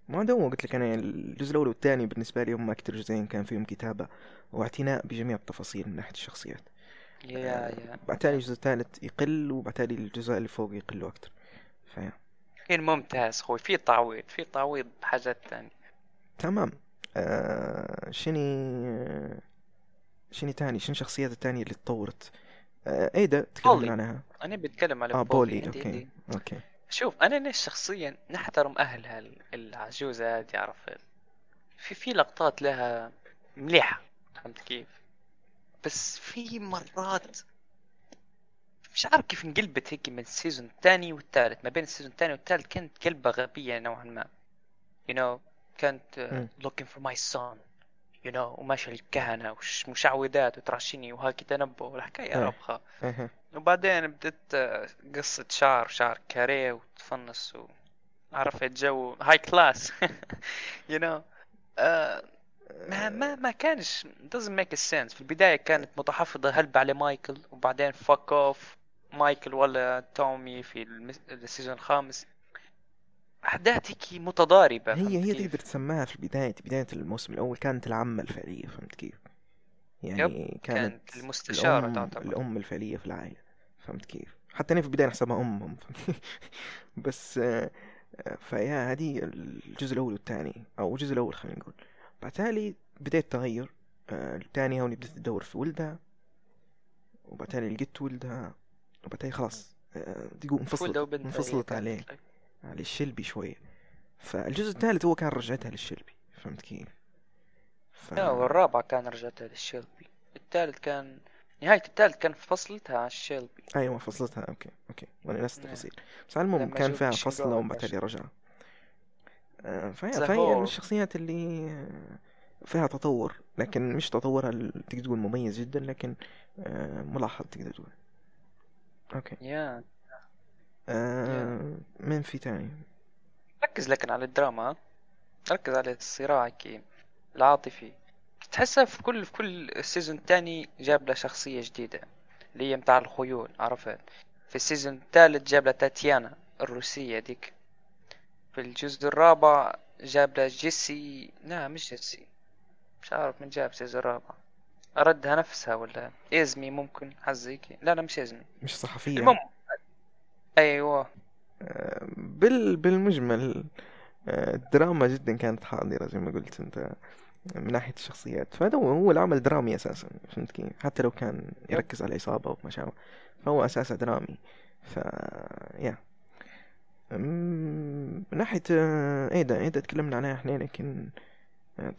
ما دو قلت لك أنا الجزء الأول والثاني بالنسبة لي هم أكثر جزئين كان فيهم كتابة واعتناء بجميع التفاصيل من ناحية الشخصيات. يا يا بعتالي الجزء الثالث يقل وبعتالي الجزء اللي فوق يقلوا أكثر. ف yeah كان ممتاز خوي في تعويض في تعويض بحاجات ثانية تمام. آه شني شني تاني؟ شنو الشخصيات التانية اللي تطورت؟ آه ايدا تكلمنا بولي. عنها. أنا بتكلم على آه بولي. بولي. okay. عندي- okay. شوف أنا ليش شخصيا نحترم أهلها ال- العجوزة هذه عرفت في في لقطات لها مليحة فهمت كيف؟ بس في مرات مش عارف كيف انقلبت هيك من ال season الثاني والثالث. ما بين ال season الثاني والثالث كانت كلبة غبية نوعا ما. You know كانت uh, looking for my son. You know وماشي الكهنة ومشعوذات وترشيني وهاكي تنبؤ والحكاية إيه. ربخة. أها وبعدين بدت آه، قصة شعر شعر كاريه وتفنس و عرفت جو high class [LAUGHS] know آه، ما ما ما كانش doesn't make sense. في البداية كانت متحفظة هلبة على مايكل؟ وبعدين fuck off مايكل ولا تومي في ال season الخامس. أحداث هيك متضاربة هي هي كيف؟ تقدر تسماها في بداية بداية الموسم الأول كانت العمة الفعلية فهمت كيف؟ يعني كانت كانت المستشارة الأم تعتبر. الأم الفعلية في العائلة فهمت كيف؟ حتى أنا في البداية نحسبها أمهم [LAUGHS] بس آه، آه، فيا هذه الجزء الأول والثاني أو الجزء الأول خلينا نقول بعتالي بداية تغير آه، الثانية هوني بدأت تدور في ولدها وبعتالي لقيت ولدها وبعتالي خلاص آه، تقول ولده انفصلت انفصلت عليه على الشلبي شوية. فالجزء الثالث هو كان رجعتها للشلبي فهمت كيف؟ ف... لا والرابع كان رجعتها للشيلبي الثالث كان نهاية الثالث كان فصلتها على الشيلبي أيوه فصلتها. okay okay. وأنا نفس نعم. التفاصيل بس على المهم كان فيها فصلة باشا. تالي رجعة آه، فهي فهي من الشخصيات اللي آه، فيها تطور لكن مش تطورها تقدر تقول مميز جدا لكن آه، ملاحظ تقدر تقول. okay. yeah آه، من في تاني؟ ركز لكن على الدراما؟ ركز على الصراع كي العاطفي. تحسها في كل في كل ال season الثاني جاب له شخصية جديدة اللي هي متاع الخيول عرفت؟ في ال season الثالث جاب له تاتيانا الروسية ديك في الجزء الرابع جاب له جيسي لا مش جيسي. مش عارف من جاب ال season الرابع. أردها نفسها ولا إزمي ممكن حزيكي لا لا مش إزمي. مش صحفية. المهم أيوه. آه، بال بالمجمل آه، الدراما جدا كانت حاضرة زي ما قلت أنت من ناحية الشخصيات. فهذا هو العمل درامي أساسا فهمت كيف؟ حتى لو كان يركز على العصابة وما شابه فهو أساسا درامي. ف يا من ناحية آه، ايدا ايدا تكلمنا عنها إحنا لكن آه،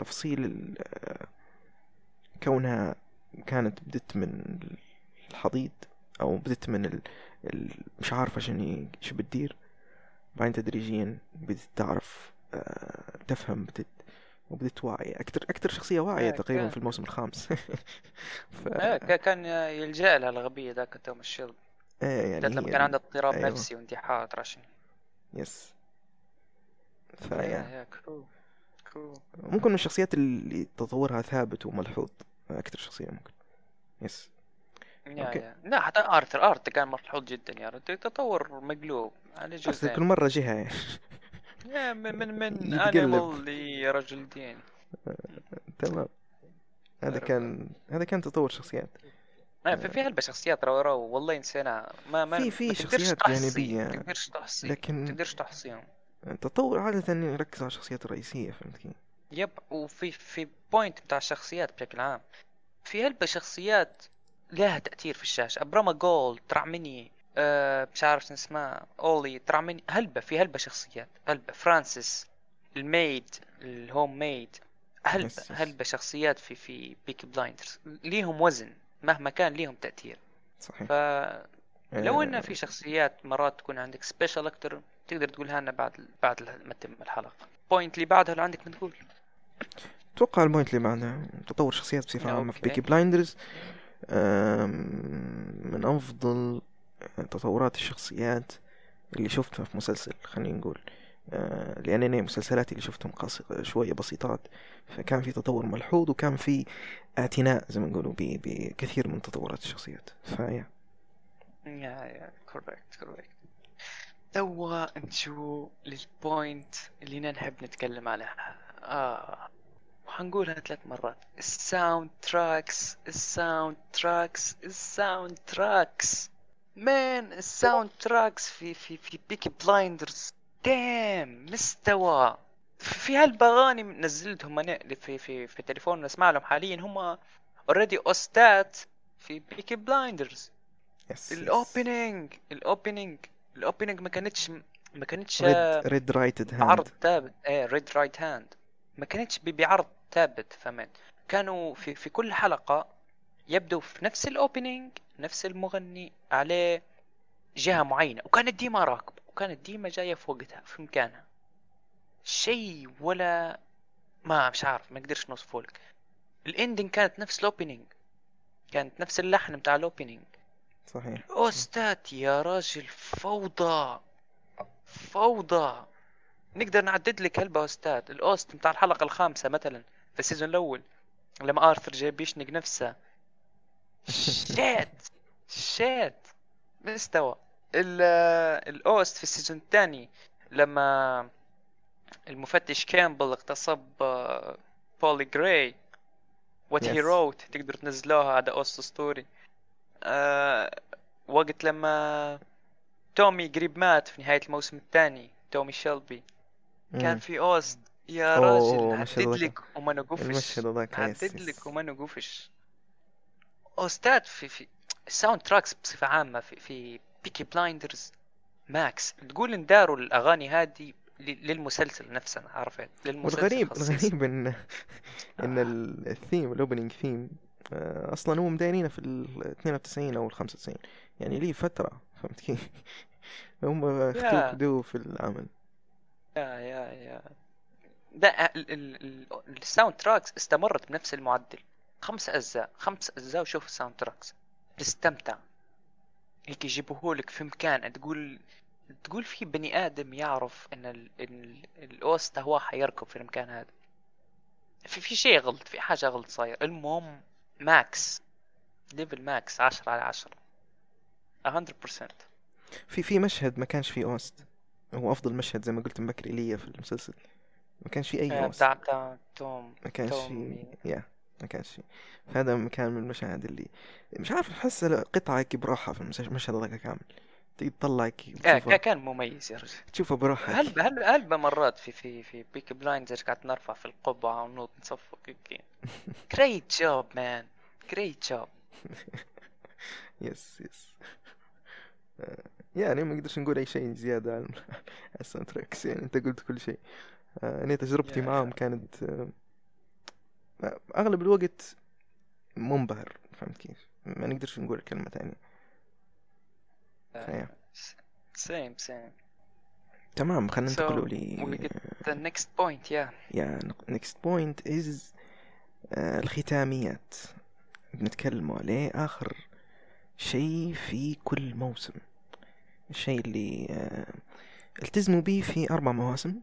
كونها كانت بدت من الحضيض أو بدت من. مش عارفة شنو شو بتدير. بعدين تدريجيا بدت تعرف آه، تفهم بدت وبدت واعية. أكتر أكتر شخصية واعية آه، تقريبا كان. في الموسم الخامس. [LAUGHS] ف... كا- كان يلجأ لها الغبية ذاك توم الشيلد. بالذات يعني لما كان عنده اضطراب أيوة. نفسي وانتحار رشن يس يا فيا ممكن من الشخصيات اللي تطورها ثابت وملحوظ. أكتر شخصية ممكن. يس يا أوكي. يا. لا حتى آرثر آرثر كان ملحوظ جدا يا رجل. تطور مقلوب. على بس كل مرة جهة. yeah من من من. [LAUGHS] animal لرجل دين. [LAUGHS] تمام. هذا كان هذا كان تطور شخصيات. في في هلبة شخصيات رو رو والله نسينا. ما ما في- في شخصيات تحصي، جانبية، ما تقدرش تحصي لكن- تقدرش تحصيهم. التطور عادة يركز على الشخصيات الرئيسية فهمت كيف؟ yep وفي في point بتاع الشخصيات بشكل عام. في هلبة شخصيات لها تأثير في الشاشة. أبراما جولد ترعمني أه مش عارف شو اسمها أولي ترعمني هلبة في هلبة شخصيات. هلبة. فرانسيس ال maid ال home maid. هلبة. هلبة شخصيات في في بيكي بلايندرز. ليهم وزن مهما كان ليهم تأثير. صحيح. فلو آه، إن في شخصيات مرات تكون عندك special أكتر تقدر تقولها لنا بعد بعد ما تتم الحلقة. point اللي بعدها لو عندك بتقول أتوقع ال point اللي بعدها تطور شخصيات بصفة عامة في okay. بيكي بلايندرز. من أفضل تطورات الشخصيات اللي شفتها في مسلسل خلينا نقول. آه، لأنني مسلسلاتي اللي شفتهم. شوية بسيطات. فكان في تطور ملحوظ وكان في اعتناء زي ما نقولوا. بكثير من تطورات الشخصيات. ف yeah. yeah yeah correct correct توا نجو لل point اللي نحب نتكلم عليها. آه. وحنقولها ثلاث مرات. ال soundtracks ال soundtracks ال soundtracks man ال soundtracks في في في بيكي بلايندرز damn مستوى. في هالبغاني نزلتهم أنا في في في تليفون نسمع لهم حاليا. هم already OST ات في بيكي بلايندرز yes ال opening ال opening ال opening ما كانتش ما كانتش Red Right Hand ثابت. إيه Red Right Hand ما كانتش بعرض ثابت فهمت؟ كانوا في في كل حلقة يبدو في نفس ال opening نفس المغني عليه جهة معينة وكانت ديما راكبة وكانت ديما جاية في وقتها في مكانها. شيء ولا ما مش عارف ما أقدرش نوصفه لك. ال ending كانت نفس ال opening كانت نفس اللحن بتاع ال opening صحيح. OST ات يا راجل فوضى فوضى. نقدر نعدد لك هال OST ات ال OST بتاع الحلقة الخامسة مثلا. في ال season الأول لما آرثر جاي بيشنق نفسه. شات شات مستوى. ال- ال OST في ال season الثاني لما المفتش كامبل اغتصب آه، بولي جراي What He Wrote تقدروا تنزلوها هذا OST story آه وقت لما تومي قريب مات في نهاية الموسم الثاني تومي شيلبي كان. في OST يا راجل ذاك. لك وما نقفش المشهد ذاك يس نعدد yes. لك وما نقفش OST ات في في ال soundtracks بصفة عامة في في بيكي بلايندرز ماكس تقول إن داروا الأغاني هذه للمسلسل نفسه عرفت؟ للمسلسل والغريب. الغريب إن [LAUGHS] إن ال- الثيم ال opening theme أصلا هو مدايرينه في ال 92 أو ال 95 يعني ليه فترة فهمت كيف؟ [LAUGHS] هم اختلفوا في العمل. yeah yeah yeah ده ال- ال- ال- ال soundtracks استمرت بنفس المعدل. خمس أجزاء. خمس أجزاء وشوف ال soundtracks تستمتع. هيك يجيبوهولك في مكان. تقول تقول في بني آدم يعرف إن ال... إن ال- ال OST هو حيركب في المكان هذا. في في شيء غلط في حاجة غلط صاير. المهم max level max عشرة على عشرة. 100% في في مشهد ما كانش فيه OST. هو أفضل مشهد زي ما قلت مبكر لي في المسلسل. ما كانش فيه أي آه، بتاع بتاع توم ما كانش تومي. yeah ما كانش فيه. فهذا مكان من المشاهد اللي مش عارف أحس قطعة هيك براحة في المشهد هذاك كامل. تيجي تطلع هيك كان مميز يا رجل. تشوفه براحة. هيك. هل هل هل مرات في في في بيك بلايندرز قاعد نرفع في القبعة ونوط نصفق great job man great job yes yes يعني ما نقدرش نقول أي شيء زيادة عن [LAUGHS] ال soundtracks. يعني أنت قلت كل شيء. آه، أنا تجربتي يا- معاهم كانت آه، أغلب الوقت منبهر فهمت كيف؟ ما نقدرش نقول كلمة ثانية فيا. سيم سيم تمام خلينا So, ننتقلوا لي the next point yeah. يا next point is آه، الختاميات. بنتكلم عليه آخر شيء في كل موسم. الشيء اللي آه، التزموا به في أربع مواسم.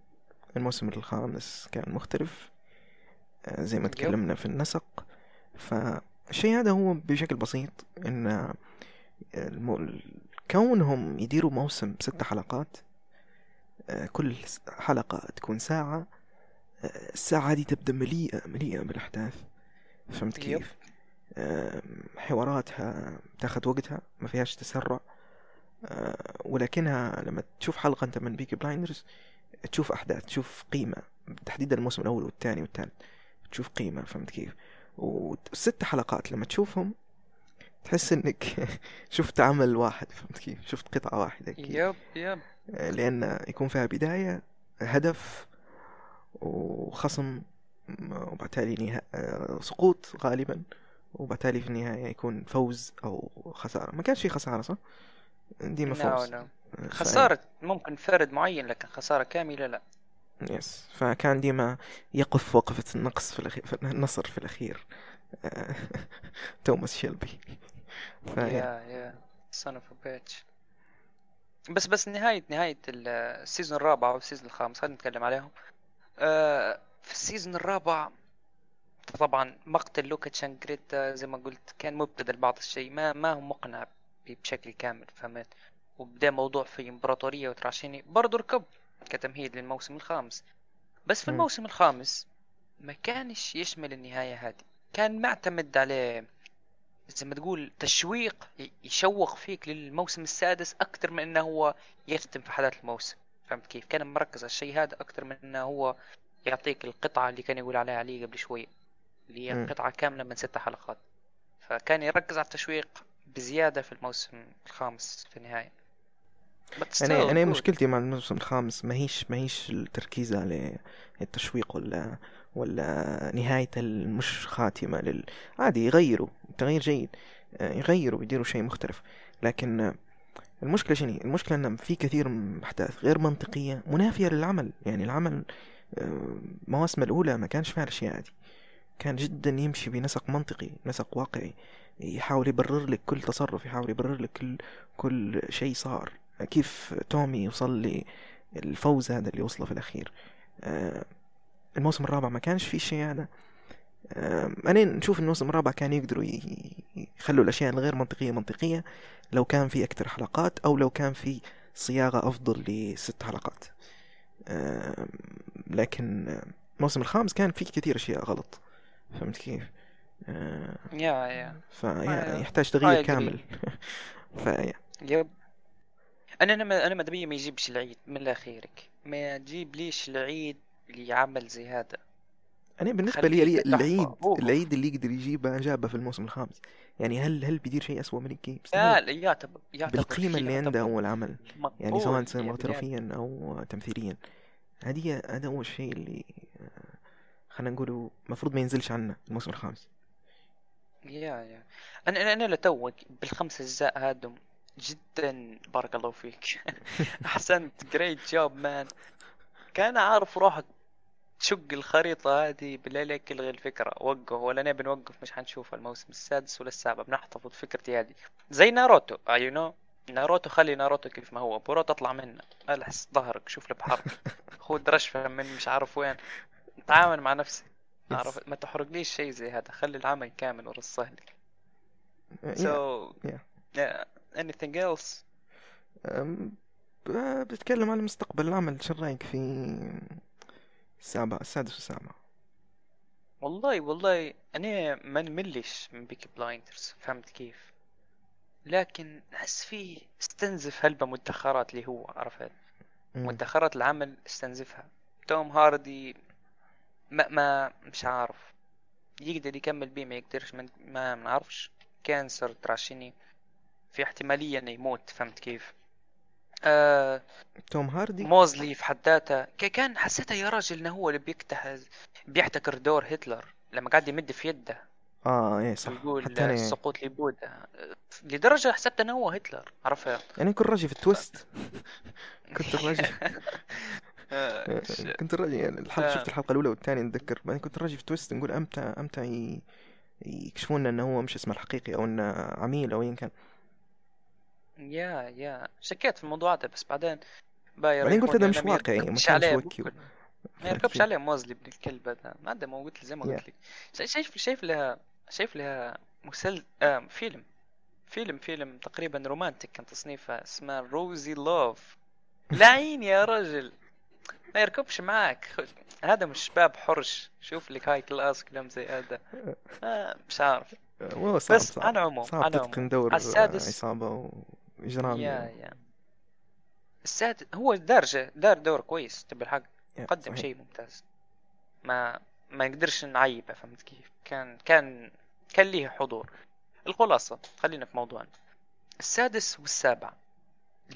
الموسم الخامس كان مختلف آه، زي ما. تكلمنا في النسق فالشيء هذا هو بشكل بسيط إن المو... كونهم يديروا موسم ست حلقات آه، كل حلقة تكون ساعة آه، الساعة دي تبدأ مليئة مليئة بالأحداث فهمت. كيف؟ حواراتها تاخذ وقتها ما فيهاش تسرع آه، ولكنها لما تشوف حلقة أنت من بيكي بلايندرز تشوف أحداث تشوف قيمة تحديدا الموسم الأول والثاني والثالث تشوف قيمة فهمت كيف؟ والست حلقات لما تشوفهم تحس إنك [LAUGHS] شفت عمل واحد فهمت كيف؟ شفت قطعة واحدة كيف؟ yep yep لأن يكون فيها بداية هدف وخصم وبالتالي نها... سقوط غالبا وبالتالي في النهاية يكون فوز أو خسارة ما كانش في خسارة صح؟ ديما no, فوز no. ف- خسارة ممكن فرد معين لكن خسارة كاملة لا. يس. فكان ديما يقف وقفة النقص في الأخير في النصر في الأخير. [LAUGHS] توماس شيلبي. يا يا son of a bitch. بس بس نهاية نهاية ال- ال season الرابع أو ال season الخامس خلينا نتكلم عليهم. آه، في ال season الرابع طبعا مقتل لوكا تشانجريتا زي ما قلت كان مبتذل بعض الشيء ما ما هو مقنع بشكل كامل فهمت؟ وبدأ موضوع في إمبراطورية وتراشيني برضه ركب كتمهيد للموسم الخامس بس في. الموسم الخامس ما كانش يشمل النهاية هذه كان معتمد على زي ما تقول تشويق يشوق فيك للموسم السادس أكثر من أنه هو يختم في حدث الموسم فهمت كيف؟ كان مركز على الشيء هذا أكثر من أنه هو يعطيك القطعة اللي كان يقول عليها علي قبل شوي اللي هي مم. قطعة كاملة من ست حلقات فكان يركز على التشويق بزيادة في الموسم الخامس في النهاية But أنا still أنا good. مشكلتي مع الموسم الخامس ما هيش ما هيش التركيز على التشويق ولا ولا نهاية مش خاتمة لل عادي يغيروا تغيير جيد. آه، يغيروا يديروا شيء مختلف. لكن المشكلة شنو؟ المشكلة إن في كثير من احداث غير منطقية منافية للعمل. يعني العمل آه، مواسم الأولى ما كانش فيها الاشياء هذه كان جدا يمشي بنسق منطقي نسق واقعي. يحاول يبرر لك كل تصرف يحاول يبرر لك كل كل شيء صار. كيف تومي وصل للفوز هذا اللي وصله في الأخير؟ آه، الموسم الرابع ما كانش فيه شيء هذا. آه، أنا نشوف الموسم الرابع كان يقدروا يخلوا الأشياء الغير منطقية منطقية لو كان في أكثر حلقات أو لو كان في صياغة أفضل لست حلقات. آه، لكن الموسم الخامس كان فيه كثير أشياء غلط. فهمت كيف؟ يا يا يحتاج تغيير. كامل. [LAUGHS] فيا يب أنا أنا أنا بيا ما يجيبش العيد من الاخيرك ما تجيب ليش العيد اللي عمل زي هذا. أنا بالنسبة لي. العيد أوف. العيد اللي يقدر يجيبه جابه في الموسم الخامس. يعني هل هل بيدير شيء اسوء من الجيم لا يعتبر يعتبر بالقيمة اللي عنده هو العمل. يعني سواء سينماتوغرافيا أو تمثيليا. هذه هذا هو الشيء اللي آه، خلينا نقوله المفروض ما ينزلش عنا الموسم الخامس. يا يا. أنا أنا أنا لتوك بالخمس أجزاء هادم جدا بارك الله فيك. [LAUGHS] أحسنت great job man كان عارف روحك تشق الخريطة هذه بالله عليك الغي الفكرة. وقف ولا نبي نوقف مش حنشوف الموسم السادس ولا السابع. بنحتفظ فكرتي هذه. زي ناروتو you know ناروتو خلي ناروتو كيف ما هو. بوروتو اطلع منه. ألحس ظهرك شوف له بحر [LAUGHS] خذ رشفة من مش عارف وين. تعامل مع نفسك. عارف ما تحرقليش شيء زي هذا. خلي العمل كامل ورا السهل آه، So, yeah. yeah. Anything else? بتكلم عن مستقبل العمل. شو رأيك في السابع السادس والسابع والله والله أنا ما نملش من بيكي بلايندرز فهمت كيف؟ لكن أحس فيه استنزف هلبة مدخرات اللي هو عرفت؟ مدخرات العمل استنزفها. توم هاردي ما ما مش عارف. يقدر يكمل بيه ما يقدرش من ما نعرفش. cancer تراشيني. في احتمالية إنه يموت فهمت كيف؟ آه توم هاردي؟ موزلي في حد ذاته. كان حسيته يا راجل إنه هو اللي بيكتح بيحتكر دور هتلر لما قاعد يمد في يده. آه إيه صح. ويقول حتى أنا السقوط لبودا. لدرجة حسبت إنه هو هتلر عرفت؟ أنا كنت راجي في ال twist. [LAUGHS] كنت راجي آه، [LAUGHS] كنت راجي يعني الحلقة ف- شفت الحلقة الأولى والثانية نتذكر. بعدين كنت راجي في twist نقول أمتى ي... يكشفون لنا إنه هو مش اسمه الحقيقي أو إنه عميل أو ايا كان. yeah yeah. شكيت في الموضوع هذا بس بعدين باير بعدين قلت هذا مش واقعي ما كانش. ما يركبش [LAUGHS] عليه موزلي ابن الكلب هذا. ما عنده ما قلت زي ما. قلت لك. شا- شايف شايف لها شايف لها مسل آه فيلم. فيلم فيلم تقريبا رومانتك كان تصنيفه اسمه روزي لوف. لعين يا رجل. ما يركبش معاك. [LAUGHS] هذا مش باب حرش. شوف لك هاي كلاس كلام زي هذا. آه مش عارف. بس على العموم على العموم. على السادس وإجرام يا يا. السادس هو دار دار دور كويس تبي الحق. قدم. شيء ممتاز. ما ما نقدرش نعيبه فهمت كيف؟ كان كان كان ليه حضور. الخلاصة خلينا في موضوعنا. السادس والسابع.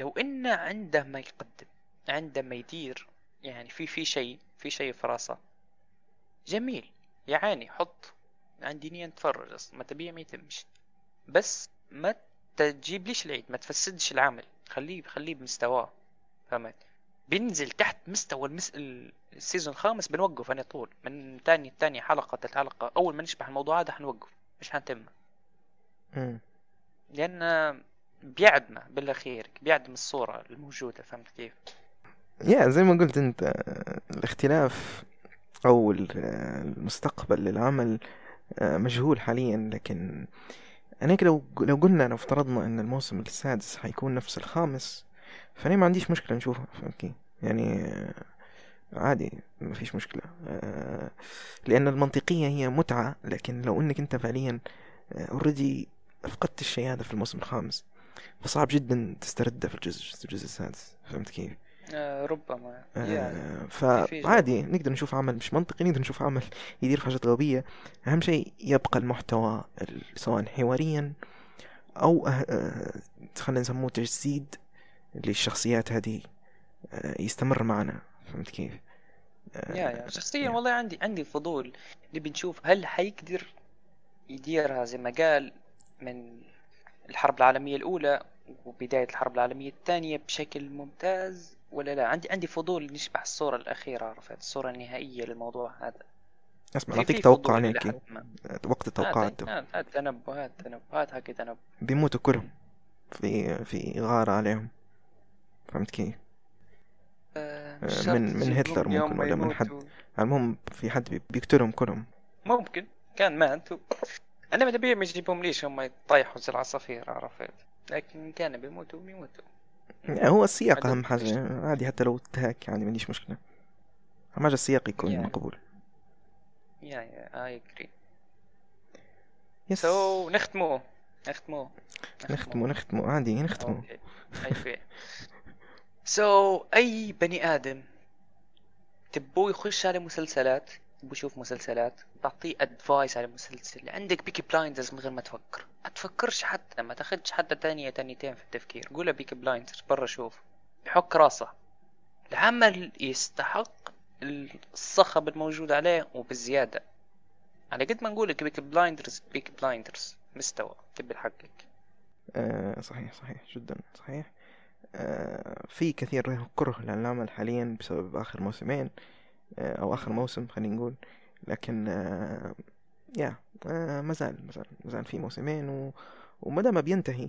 لو إنه عنده ما يقدم عنده ما يدير يعني في في شيء في شيء في راسه. جميل. يا عيني حط عندي نية نتفرج أصلا ما تبيه ما يتمش. بس ما تجيب ليش العيد ما تفسدش العمل خليه خليه بمستواه فهمت بينزل تحت مستوى المس... ال- السيزون الخامس بنوقف أنا طول من تاني تاني حلقة تالت حلقة أول ما نشبح الموضوع هذا حنوقف مش حنتم. لأن بيعدمه بالأخير بيعدم الصورة الموجودة فهمت كيف؟ يا زي ما قلت أنت الاختلاف أو المستقبل للعمل آه، مجهول حاليا لكن أنا لو لو قلنا لو افترضنا إن الموسم السادس حيكون نفس الخامس فأنا ما عنديش مشكلة نشوفها فهمت يعني آه، عادي ما فيش مشكلة آه، لأن المنطقية هي متعة لكن لو أنك أنت فعليا اوريدي فقدت الشيء هذا في الموسم الخامس فصعب جدا تسترده في الجزء الجزء السادس فهمت كيف؟ آه ربما. آه فعادي نقدر نشوف عمل مش منطقي نقدر نشوف عمل يدير في حاجات غبية. أهم شيء يبقى المحتوى سواء حواريا أو آه خلينا نسموه تجسيد للشخصيات هذه يستمر معنا. فهمت كيف؟ يا يا. شخصيا والله عندي عندي فضول نبي نشوف هل حيقدر يديرها زي ما قال من الحرب العالمية الأولى وبداية الحرب العالمية الثانية بشكل ممتاز. ولا لا؟ عندي عندي فضول نشبح الصورة الأخيرة عرفت؟ الصورة النهائية للموضوع هذا. اسمع نعطيك توقع عليك وقت التوقعات هات تنبؤ هات تنبؤ هات هكي تنبؤ بيموتوا كلهم في في غارة عليهم. فهمت كيف؟ آه, آه، من من هتلر ممكن ولا من حد. المهم في حد بيقتلهم كلهم ممكن. كان مات أنا ما يجيبهم ليش هم يطيحوا زي العصافير عرفت؟ لكن كان بيموتوا بيموتوا هو السياق أهم حاجة عادي حتى لو تهاك يعني ما عنديش مشكلة. أهم حاجة السياق يكون yeah. مقبول. yeah yeah I agree yes so نختمو. نختمو. نختمو نختمو. عادي نختمو. so أي بني آدم تبوه يخش على مسلسلات بشوف مسلسلات بعطيه advice على مسلسل عندك بيكي بلايندرز من غير ما تفكر. ما تفكرش حتى ما تاخدش حتى ثانية ثانيتين في التفكير. قولها بيكي بلايندرز برا شوف. يحك راسه. العمل يستحق الصخب الموجود عليه وبزيادة على قد ما نقول بيكي بلايندرز بيكي بلايندرز مستوى. تبي حقك آه صحيح صحيح. جدا صحيح. آه في كثير كره للعمل حاليا بسبب آخر موسمين. أو آخر موسم خلينا نقول. لكن آه، yeah آه، مازال مازال مازال في موسمين و وما دام بينتهي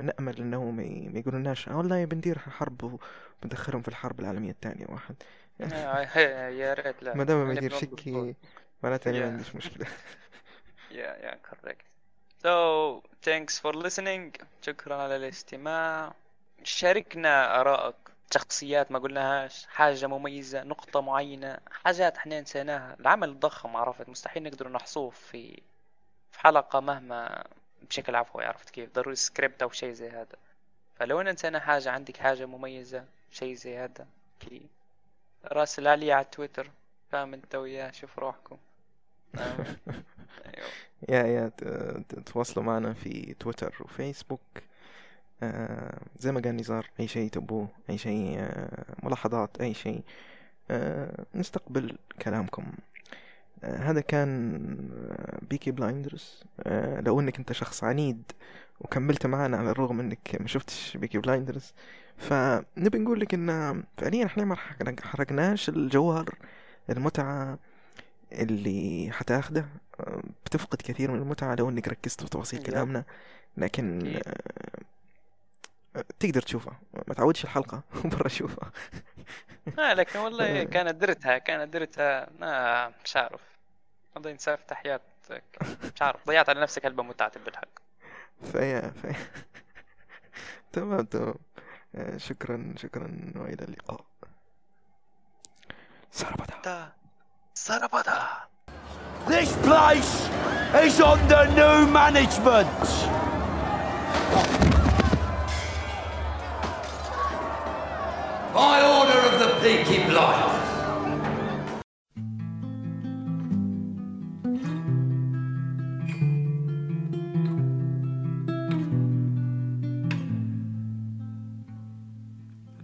نأمل إنه ما يقولوناش والله بندير حرب وبندخلهم في الحرب العالمية الثانية واحد. [LAUGHS] يا ريت لا. ما دام ما يدير شكي معناته ما عنديش مشكلة. يا يا كوريكت So thanks for listening. شكرا على الاستماع. شاركنا آرائك شخصيات ما قلناهاش حاجة مميزة نقطة معينة حاجات إحنا نسيناها. العمل ضخم عرفت مستحيل نقدر نحصوه في في حلقة مهما بشكل عفوي عرفت كيف؟ ضروري سكريبت أو شيء زي هذا. فلو أنا نسينا حاجة عندك حاجة مميزة شيء زي هذا كي راسل عليه على تويتر. فاهم أنت وياه؟ شوف روحكم. [LAUGHS] أيوه. يا يا تواصلوا معنا في تويتر وفيسبوك. زي ما قال نزار أي شيء تبوه أي شيء آه ملاحظات أي شيء. آه نستقبل كلامكم. آه هذا كان بيكي بلايندرز آه لو إنك أنت شخص عنيد وكملت معنا على الرغم إنك ما شفتش بيكي بلايندرز فنبي نقول لك إن فعليا إحنا ما حرقناش الجوهر المتعة اللي حتاخده. آه، بتفقد كثير من المتعة لو إنك ركزت في تفاصيل كلامنا. لكن آه تقدر تشوفها ما تعودش الحلقة [LAUGHS] برا شوفها آه لكن والله كانت درتها كانت درتها. آه مش عارف. الله ينسى تحياتك مش عارف. ضيعت على نفسك هلبة متعة بالحق. فيا فيا. [LAUGHS] تمام تمام. آه، شكرا شكرا. وإلى اللقاء. سربدا. سربدا. This place is under new management. By order of the Peaky Blinders.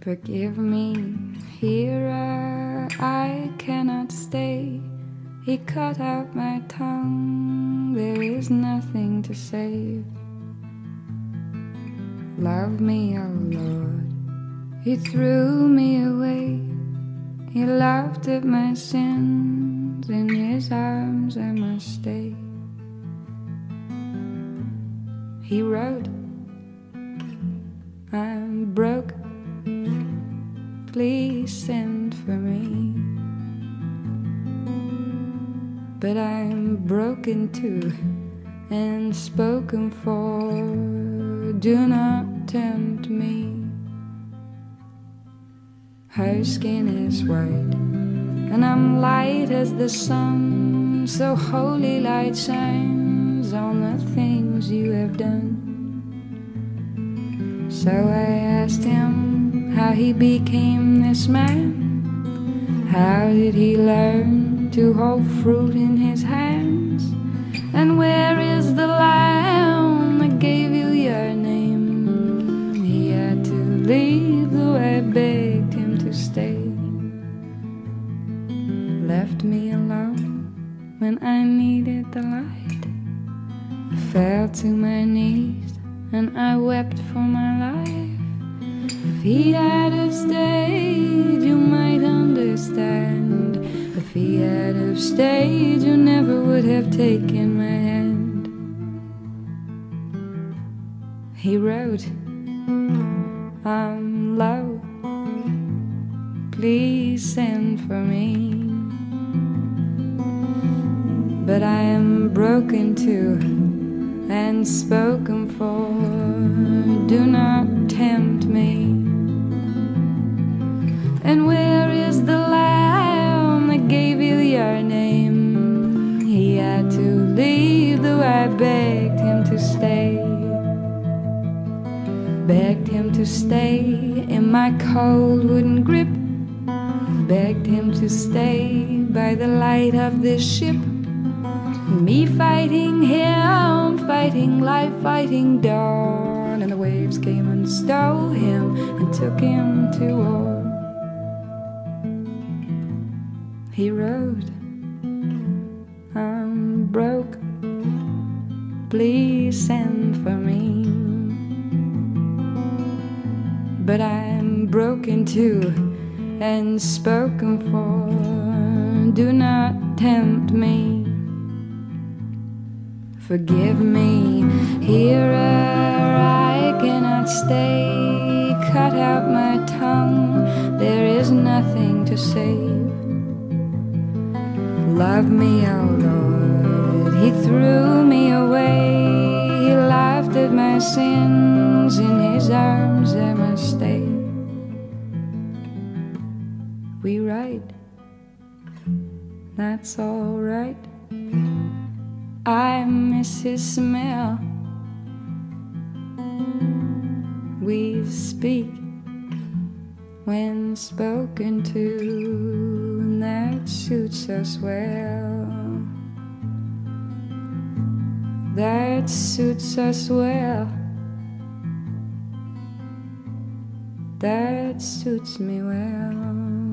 Forgive me, here I cannot stay. He cut out my tongue, there is nothing to save. Love me, oh Lord. He threw me away. He laughed at my sins. In his arms I must stay. He wrote I'm broke. Please send for me. But I'm broken too and spoken for. Do not tempt me. Her skin is white, and I'm light as the sun. So holy light shines on the things you have done. So I asked him how he became this man. How did he learn to hold fruit in his hands? And where is smell. We speak when spoken to, and that suits us well. That suits us well. That suits me well.